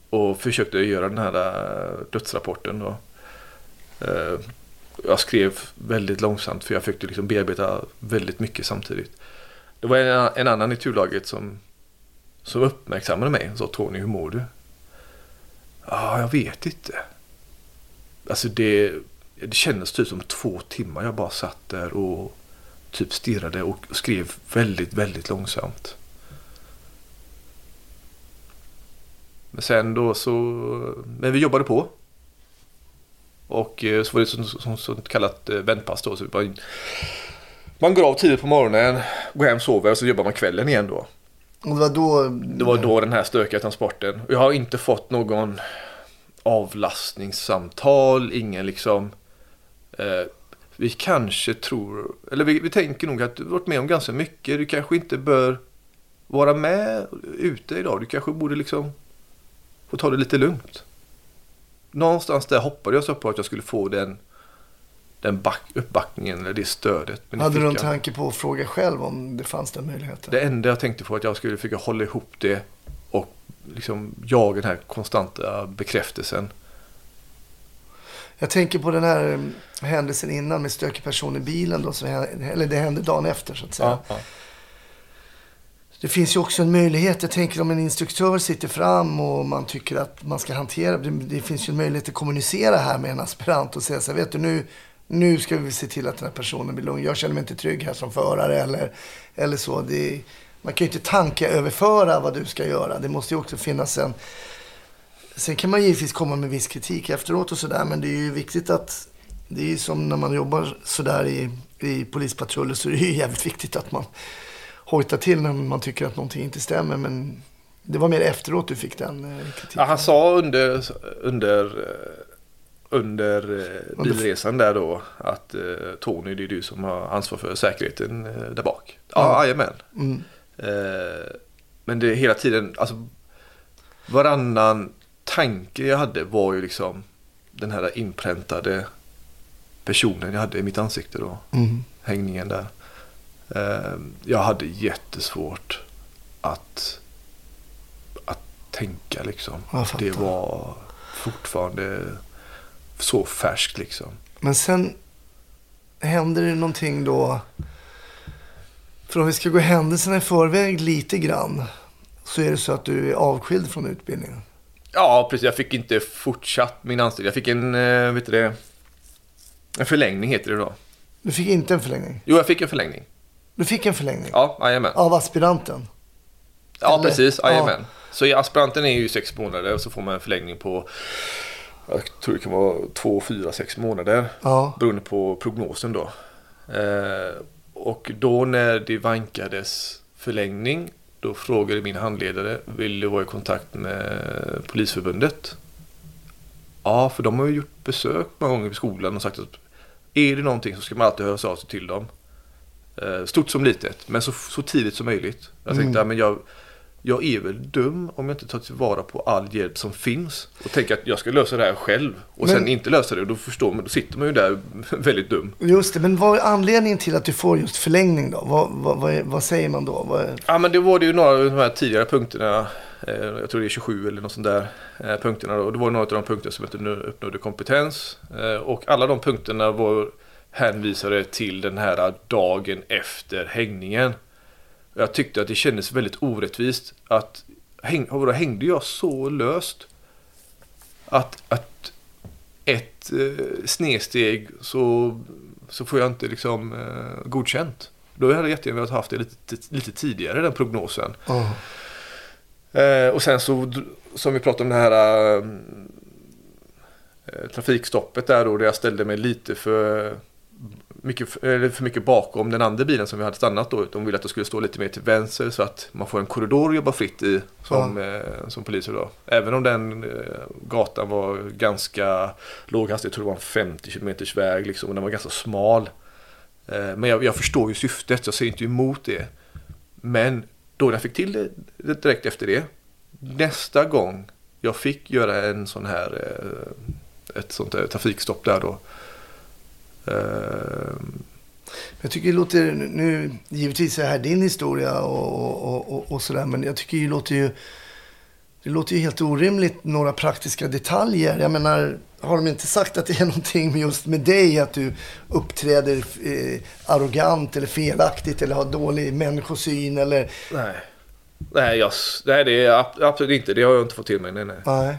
Och försökte göra den här eh, dödsrapporten. Då. Eh, jag skrev väldigt långsamt för jag försökte liksom bearbeta väldigt mycket samtidigt. Det var en, en annan i turlaget som, som uppmärksammade mig och sa Tony hur mår du? Ja, jag vet inte. Alltså det, det kändes typ som två timmar jag bara satt där och typ stirrade och skrev väldigt, väldigt långsamt. Men sen då så, men vi jobbade på. Och eh, så var det som ett kallat eh, vändpass då. Så bara, man går av tidigt på morgonen, går hem, sover och så jobbar man kvällen igen då. Och det var då... Det var då den här stökiga transporten. Jag har inte fått någon avlastningssamtal, ingen liksom... Eh, vi kanske tror, eller vi, vi tänker nog att du har varit med om ganska mycket. Du kanske inte bör vara med ute idag. Du kanske borde liksom få ta det lite lugnt. Någonstans där hoppade jag så på att jag skulle få den, den back, uppbackningen eller det stödet. Men Hade du jag. tanke på att fråga själv om det fanns den möjligheten? Det enda jag tänkte på var att jag skulle försöka hålla ihop det och liksom jaga den här konstanta bekräftelsen. Jag tänker på den här eh, händelsen innan med stökig person i bilen då, som eller det hände dagen efter så att säga. Ja, ja. Det finns ju också en möjlighet, jag tänker om en instruktör sitter fram och man tycker att man ska hantera, det, det finns ju en möjlighet att kommunicera här med en aspirant och säga så här, vet du nu, nu ska vi se till att den här personen blir lugn. Jag känner mig inte trygg här som förare eller, eller så. Det, man kan ju inte tankeöverföra vad du ska göra. Det måste ju också finnas en... Sen kan man givetvis komma med viss kritik efteråt och sådär, men det är ju viktigt att... Det är som när man jobbar sådär i, i polispatruller så är det ju (laughs) jävligt viktigt att man hojtar till när man tycker att någonting inte stämmer. Men det var mer efteråt du fick den eh, kritiken. Ja, han sa under, under, eh, under eh, bilresan där då att Tony det är du som har ansvar för säkerheten där bak. Ja, jajamän. Mm. Men det är hela tiden, alltså varannan tanke jag hade var ju liksom den här inpräntade personen jag hade i mitt ansikte då. Mm. Hängningen där. Eh, jag hade jättesvårt att, att tänka liksom. Det var fortfarande så färskt liksom. Men sen händer det någonting då. För om vi ska gå händelserna i förväg lite grann. Så är det så att du är avskild från utbildningen. Ja, precis. Jag fick inte fortsatt min anställning. Jag fick en, eh, vet du det, en förlängning heter det då. Du fick inte en förlängning. Jo, jag fick en förlängning. Du fick en förlängning. Ja, jajamän. Av aspiranten. Ja, Eller? precis. Ja. Jajamän. Så i aspiranten är ju sex månader och så får man en förlängning på jag tror det kan vara två, fyra, sex månader. Ja. Beroende på prognosen då. Eh, och då när det vankades förlängning då frågade min handledare vill du vara i kontakt med Polisförbundet? Ja, för de har ju gjort besök många gånger i skolan och sagt att är det någonting så ska man alltid höra av sig till dem. Eh, Stort som litet, men så, så tidigt som möjligt. Jag tänkte, ja, men jag, jag är väl dum om jag inte tar tillvara på all hjälp som finns. Och tänker att jag ska lösa det här själv. Och Men- sen inte lösa det. Och då förstår man, då sitter man ju där (laughs) väldigt dum. Just det, men vad är anledningen till att du får just förlängning då? Vad, vad, vad, vad säger man då? Vad är... Ja men det var det ju några av de här tidigare punkterna. Eh, jag tror det är 27 eller något sånt där. Eh, punkterna. Och det var några av de punkterna som inte nu uppnådde kompetens. Eh, och alla de punkterna var hänvisade till den här dagen efter hängningen. Jag tyckte att det kändes väldigt orättvist att häng, vadå, hängde jag så löst att, att ett eh, snedsteg så, så får jag inte liksom eh, godkänt. Då hade jag jättegärna velat haft det lite, lite tidigare den prognosen. Ja. Eh, och sen så som vi pratade om det här eh, trafikstoppet där då där jag ställde mig lite för mycket, för mycket bakom den andra bilen som vi hade stannat då. De ville att jag skulle stå lite mer till vänster så att man får en korridor att jobba fritt i som, eh, som poliser då. Även om den eh, gatan var ganska låg hastighet, jag tror det var en 50 km väg liksom och den var ganska smal. Eh, men jag, jag förstår ju syftet, jag ser inte emot det. Men då jag fick till det, det direkt efter det. Nästa gång jag fick göra en sån här eh, ett sånt där trafikstopp där då. Eh, Jag tycker det låter, nu givetvis är det här din historia och, och, och, och sådär, men jag tycker det låter ju, det låter ju helt orimligt några praktiska detaljer. Jag menar, har de inte sagt att det är (laughs) någonting med just med dig, att du uppträder eh, arrogant eller felaktigt eller har dålig människosyn eller... nej. Nej, jag, nej, det är ab- absolut inte. Det har jag inte fått till mig. Nej, nej. Nej.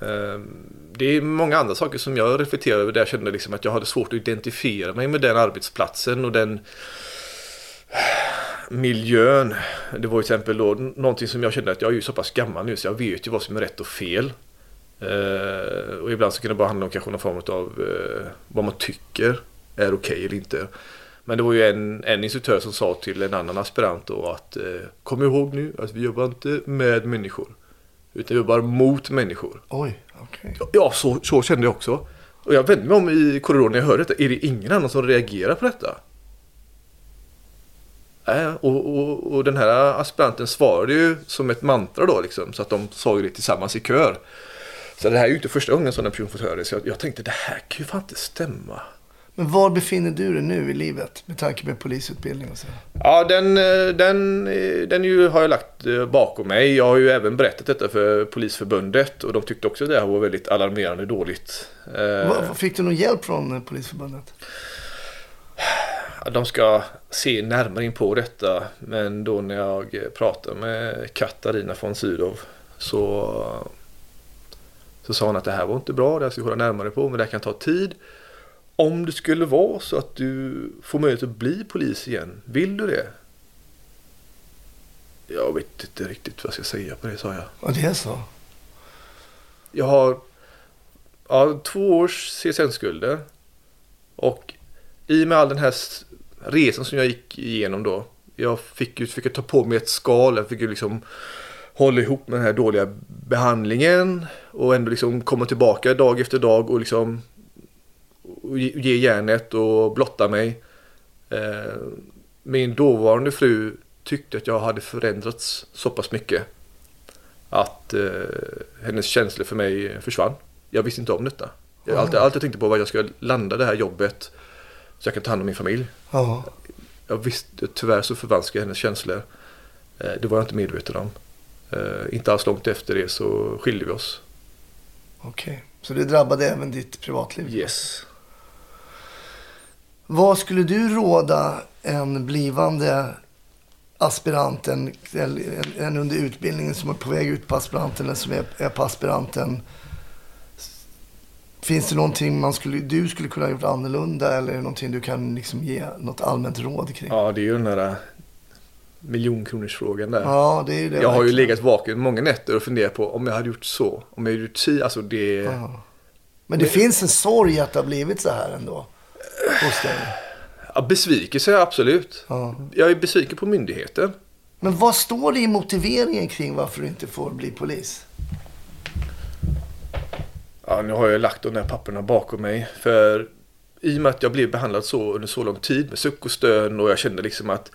Eh, det är många andra saker som jag reflekterar över där jag kände liksom att jag hade svårt att identifiera mig med den arbetsplatsen och den eh, miljön. Det var till exempel då någonting som jag kände att jag är ju så pass gammal nu så jag vet ju vad som är rätt och fel. Eh, och ibland så kan det bara handla om kanske någon form av eh, vad man tycker är okej eller inte. Men det var ju en, en instruktör som sa till en annan aspirant då att eh, kom ihåg nu att vi jobbar inte med människor. Utan vi jobbar mot människor. Oj, Okay. Ja, så, så kände jag också. Och jag vände mig om i korridoren när jag hörde detta. Är det ingen annan som reagerar på detta? Äh, och, och, och den här aspiranten svarade ju som ett mantra då liksom. Så att de sa ju det tillsammans i kör. Så det här är ju inte första gången som en person fått höra det. Så jag, jag tänkte det här kan ju fan inte stämma. Men var befinner du dig nu i livet med tanke på polisutbildning och så? Ja, den, eh, den, eh, den ju, har jag lagt eh, bakom mig. Jag har ju även berättat detta för Polisförbundet och de tyckte också att det här var väldigt alarmerande dåligt. Fick du någon hjälp från Polisförbundet? De ska se närmare in på detta. Men då när jag pratade med Katarina von Sydow så, så sa hon att det här var inte bra. Det här ska jag kolla närmare på. Men det här kan ta tid. Om det skulle vara så att du får möjlighet att bli polis igen. Vill du det? Jag vet inte riktigt vad jag ska säga på det sa jag. Ja, det är så. Jag har ja, två års CSN-skulder. Och i och med all den här resan som jag gick igenom då. Jag fick ju fick ta på mig ett skal. Jag fick ju liksom hålla ihop med den här dåliga behandlingen. Och ändå liksom komma tillbaka dag efter dag och liksom och ge järnet och blotta mig. Eh, min dåvarande fru tyckte att jag hade förändrats så pass mycket att eh, hennes känslor för mig försvann. Jag visste inte om detta. Jag, allt, allt jag tänkte på var att jag ska landa det här jobbet så jag kan ta hand om min familj. Ja. jag visste, tyvärr så förvanskade jag hennes känslor. Eh, det var jag inte medveten om. Inte alls långt efter det så skilde vi oss. Okej, så det drabbade även ditt privatliv? Yes. Vad skulle du råda en blivande aspirant, en, under utbildningen som är på väg ut på aspiranten eller som är, på aspiranten? Finns det någonting man skulle, du skulle kunna ha gjort annorlunda eller är det någonting du kan liksom ge något allmänt råd kring? Ja, det är ju den där miljonkronorsfrågan där. Ja, det är det. jag har ju legat vaken många nätter och funderat på om jag hade gjort så. Om jag hade gjort si, alltså det... Ja. Men det finns en sorg att det har blivit så här ändå. Hos dig. Ja, besvikelse, absolut. Ja. Jag är besviken på myndigheten. Men vad står det i motiveringen kring varför du inte får bli polis? Ja, nu har jag lagt de där papperna bakom mig. För i och med att jag blev behandlad så under så lång tid med suck och stön och jag kände liksom att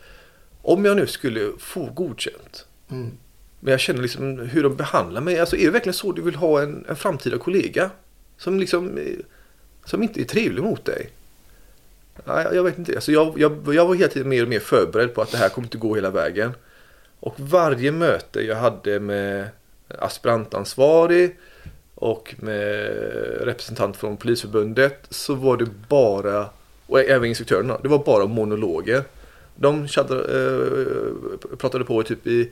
om jag nu skulle få godkänt. Men jag känner liksom hur de behandlar mig. Alltså är det verkligen så du vill ha en, en framtida kollega? Som liksom eh, som inte är trevlig mot dig? Jag- vet inte. Alltså jag, jag, jag var hela tiden mer och mer förberedd på att det här kommer inte gå hela vägen. Och varje möte jag hade med aspirantansvarig och med representant från Polisförbundet så var det bara, och även instruktörerna, det var bara monologer. De eh, pratade på typ i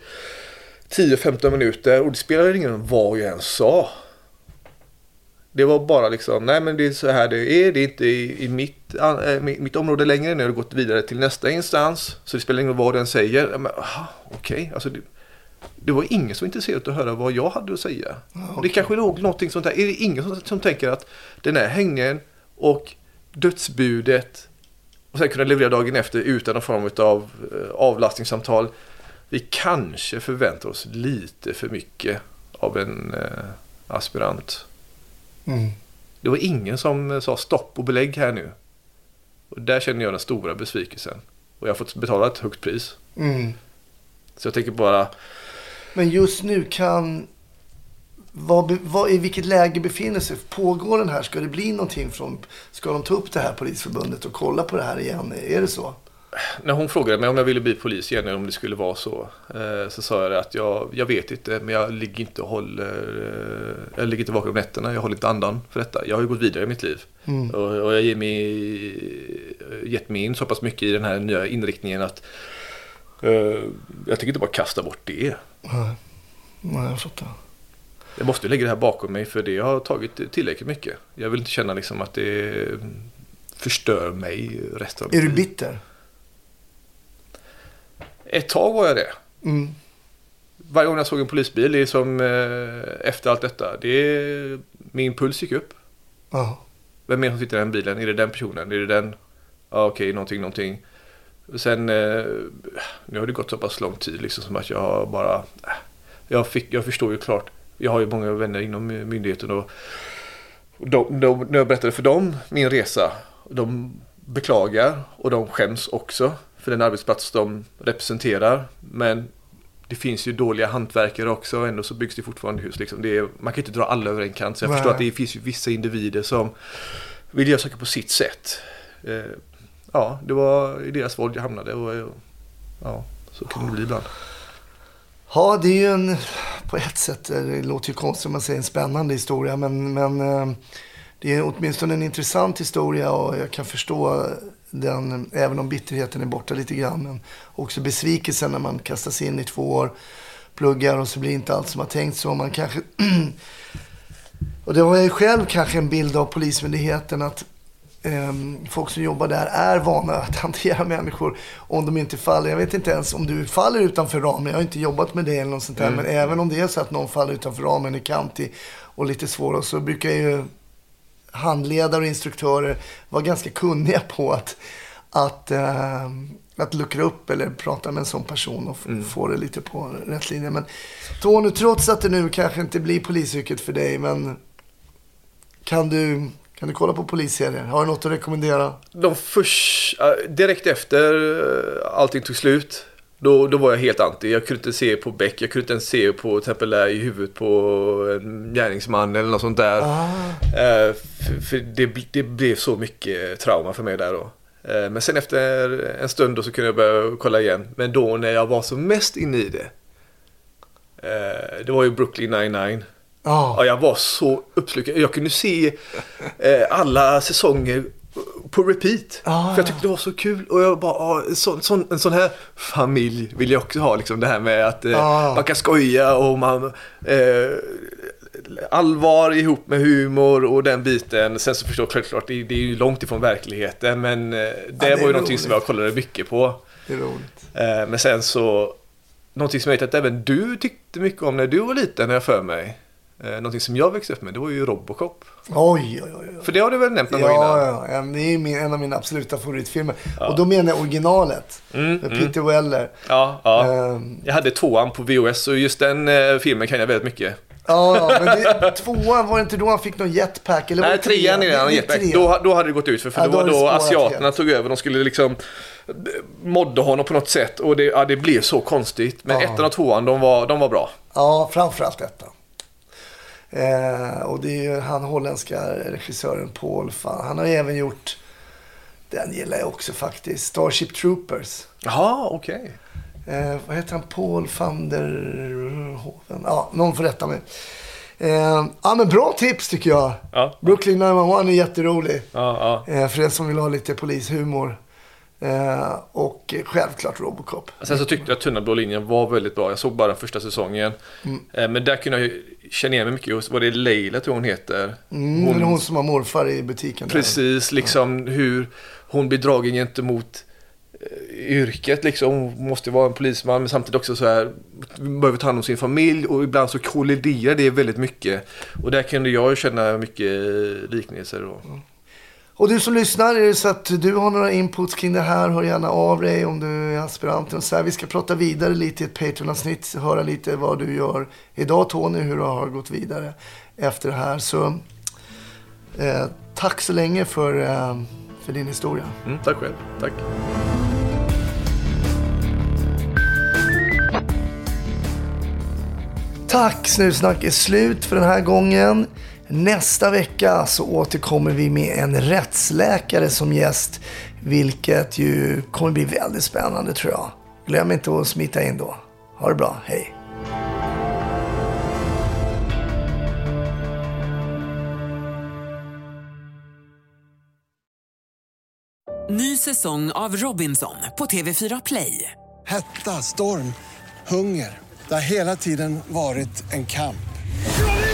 10-15 minuter och det spelade ingen roll vad jag än sa. Det var bara liksom, nej men det är så här det är, det är inte i, i mitt, äh, mitt, område längre, nu har det gått vidare till nästa instans. Så det spelar ingen roll vad den säger. Ja, Men, aha, okej, alltså det, det var ingen som var intresserad av att höra vad jag hade att säga. Det kanske låg någonting sånt där. Är det ingen som, som tänker att den här hängningen och dödsbudet och sen kunna leverera dagen efter utan någon form av eh, avlastningssamtal. Vi kanske förväntar oss lite för mycket av en eh, aspirant. Mm. Det var ingen som sa stopp och belägg här nu. Och där känner jag den stora besvikelsen. Och jag har fått betala ett högt pris. Mm. Så jag tänker bara, Men just nu kan... Vad, vad, I vilket läge befinner sig? Pågår den här? Ska det bli någonting från... Ska de ta upp det här polisförbundet och kolla på det här igen? Är det så? När hon frågade mig om jag ville bli polis igen, eller om det skulle vara så. Eh, så sa jag att jag, jag vet inte, men jag ligger inte och håller... Eh, jag ligger inte vaken om nätterna, jag håller inte andan för detta. Jag har ju gått vidare i mitt liv. Och, och jag ger mig, gett mig in så pass mycket i den här nya inriktningen att eh, jag tänker inte bara kasta bort det. Nej, jag fattar. Jag måste lägga det här bakom mig för det har tagit tillräckligt mycket. Jag vill inte känna liksom att det förstör mig resten av Är du bitter? Ett tag var jag det. Mm. Varje gång jag såg en polisbil, det är som eh, efter allt detta, det är, min puls gick upp. Ja. Vem är det som sitter i den bilen? Är det den personen? Är det den? Ja, okej, någonting, någonting. Sen, eh, nu har det gått så pass lång tid liksom som att jag har bara, äh, jag, fick, jag förstår ju klart, jag har ju många vänner inom myndigheten och, och de, de, när jag berättade för dem min resa, de beklagar och de skäms också för den arbetsplats de representerar. Men det finns ju dåliga hantverkare också och ändå så byggs det fortfarande hus. Liksom. Det är, man kan inte dra alla över en kant. Så jag Nej. förstår att det finns ju vissa individer som vill göra saker på sitt sätt. Eh, ja, det var i deras våld jag hamnade och eh, ja, så kan det bli ibland. Ja, det är ju en... På ett sätt, eh, det låter ju konstigt om man säger en spännande historia, men, men eh, det är åtminstone en intressant historia och jag kan förstå den, även om bitterheten är borta lite grann, men också besvikelsen när man kastas in i två år, pluggar och så blir inte allt som man tänkt så. Man kanske... (clears throat) och det har jag ju själv kanske en bild av Polismyndigheten att Ehm, folk som jobbar där är vana att (laughs) hantera människor om de inte faller. Jag vet inte ens om du faller utanför ramen. Jag har inte jobbat med det eller något sånt där. Men även om det är så att någon faller utanför ramen, är kantig och lite svår så brukar ju handledare och instruktörer vara ganska kunniga på att, att, eh, att luckra upp eller prata med en sån person och f- få det lite på rätt linje. Men Tony, trots att det nu kanske inte blir polisyrket för dig, men kan du, kan du kolla på polisserier? Har du något att rekommendera? De först, direkt efter äh, allting tog slut, då, då var jag helt anti. Jag kunde inte se på Beck, jag kunde inte ens se på till i huvudet på en gärningsman eller något sånt där. Ah. Eh, för för det, det blev så mycket trauma för mig där då. Eh, Men sen efter en stund då så kunde jag börja kolla igen. Men då när jag var som mest inne i det. eh, Det var ju Brooklyn 99. Ja. Ja, jag var så uppslukad. Jag kunde se eh, alla säsonger på repeat. Ah. För jag tyckte det var så kul. Och jag bara, ah, en, sån, sån, en sån här familj vill jag också ha. Liksom det här med att eh, Ah. man kan skoja och man... Eh, allvar ihop med humor och den biten. Sen så förstår jag självklart, det, det är ju långt ifrån verkligheten. Men eh, det, det är var ju någonting som jag kollade mycket på. Det är roligt. Eh, men sen så, någonting som jag vet att även du tyckte mycket om när du var liten, har jag för mig. Eh, någonting som jag växte upp med, det var ju Robocop. Oj, oj, oj. För det har du väl nämnt någon gång innan? Ja, ja, ja, det är min, en av mina absoluta favoritfilmer. Och då menar jag originalet. Mm, med Peter Weller. Ja, ja. Ehm. Jag hade tvåan på VOS och just den eh, filmen kan jag väldigt mycket. Ja, ja, men det, tvåan, var det inte då han fick någon jetpack? Eller Nej, trean det han jetpack. Då, då hade det gått ut för, för Ja, då var då spårat asiaterna helt. tog över. De skulle liksom eh, modda honom på något sätt och det, ja, det blev så konstigt. Men Ja. ettan och tvåan, de var, de var bra. Ja, framförallt detta. Eh, och det är ju han holländska regissören Paul van. Han har ju även gjort, den gillar jag också faktiskt, Starship Troopers. Jaha, okej. Eh, vad heter han? Paul van der Hoven? Ja, någon får rätta mig. Eh, ja, men bra tips tycker jag. Ja. Brooklyn 911 är jätterolig. Ja, ja. Eh, för den som vill ha lite polishumor. Eh, och självklart Robocop. Sen så tyckte jag att Tunna blå linjen var väldigt bra. Jag såg bara den första säsongen. Mm. Eh, Men där kunde jag ju känna igen mig mycket. Var det Leila tror hon heter? Mm, hon, hon som har morfar i butiken. där. Precis, liksom hur hon blir dragen gentemot eh, yrket liksom. Hon måste vara en polisman men samtidigt också så här behöver ta hand om sin familj och ibland så kolliderar det väldigt mycket. Och där kunde jag känna mycket liknelser då. Och du som lyssnar, är det så att du har några inputs kring det här, hör gärna av dig om du är aspirant. Och så här. Vi ska prata vidare lite i ett Patreon-avsnitt, höra lite vad du gör idag Tony, hur du har gått vidare efter det här. Så eh, tack så länge för, eh, för din historia. Mm, tack själv, tack. Tack, Snusnack är slut för den här gången. Nästa vecka så återkommer vi med en rättsläkare som gäst, vilket ju kommer bli väldigt spännande tror jag. Glöm inte att smita in då. Ha det bra, hej. Ny säsong av Robinson på TV4 Play. Hetta, storm, hunger. Det har hela tiden varit en kamp.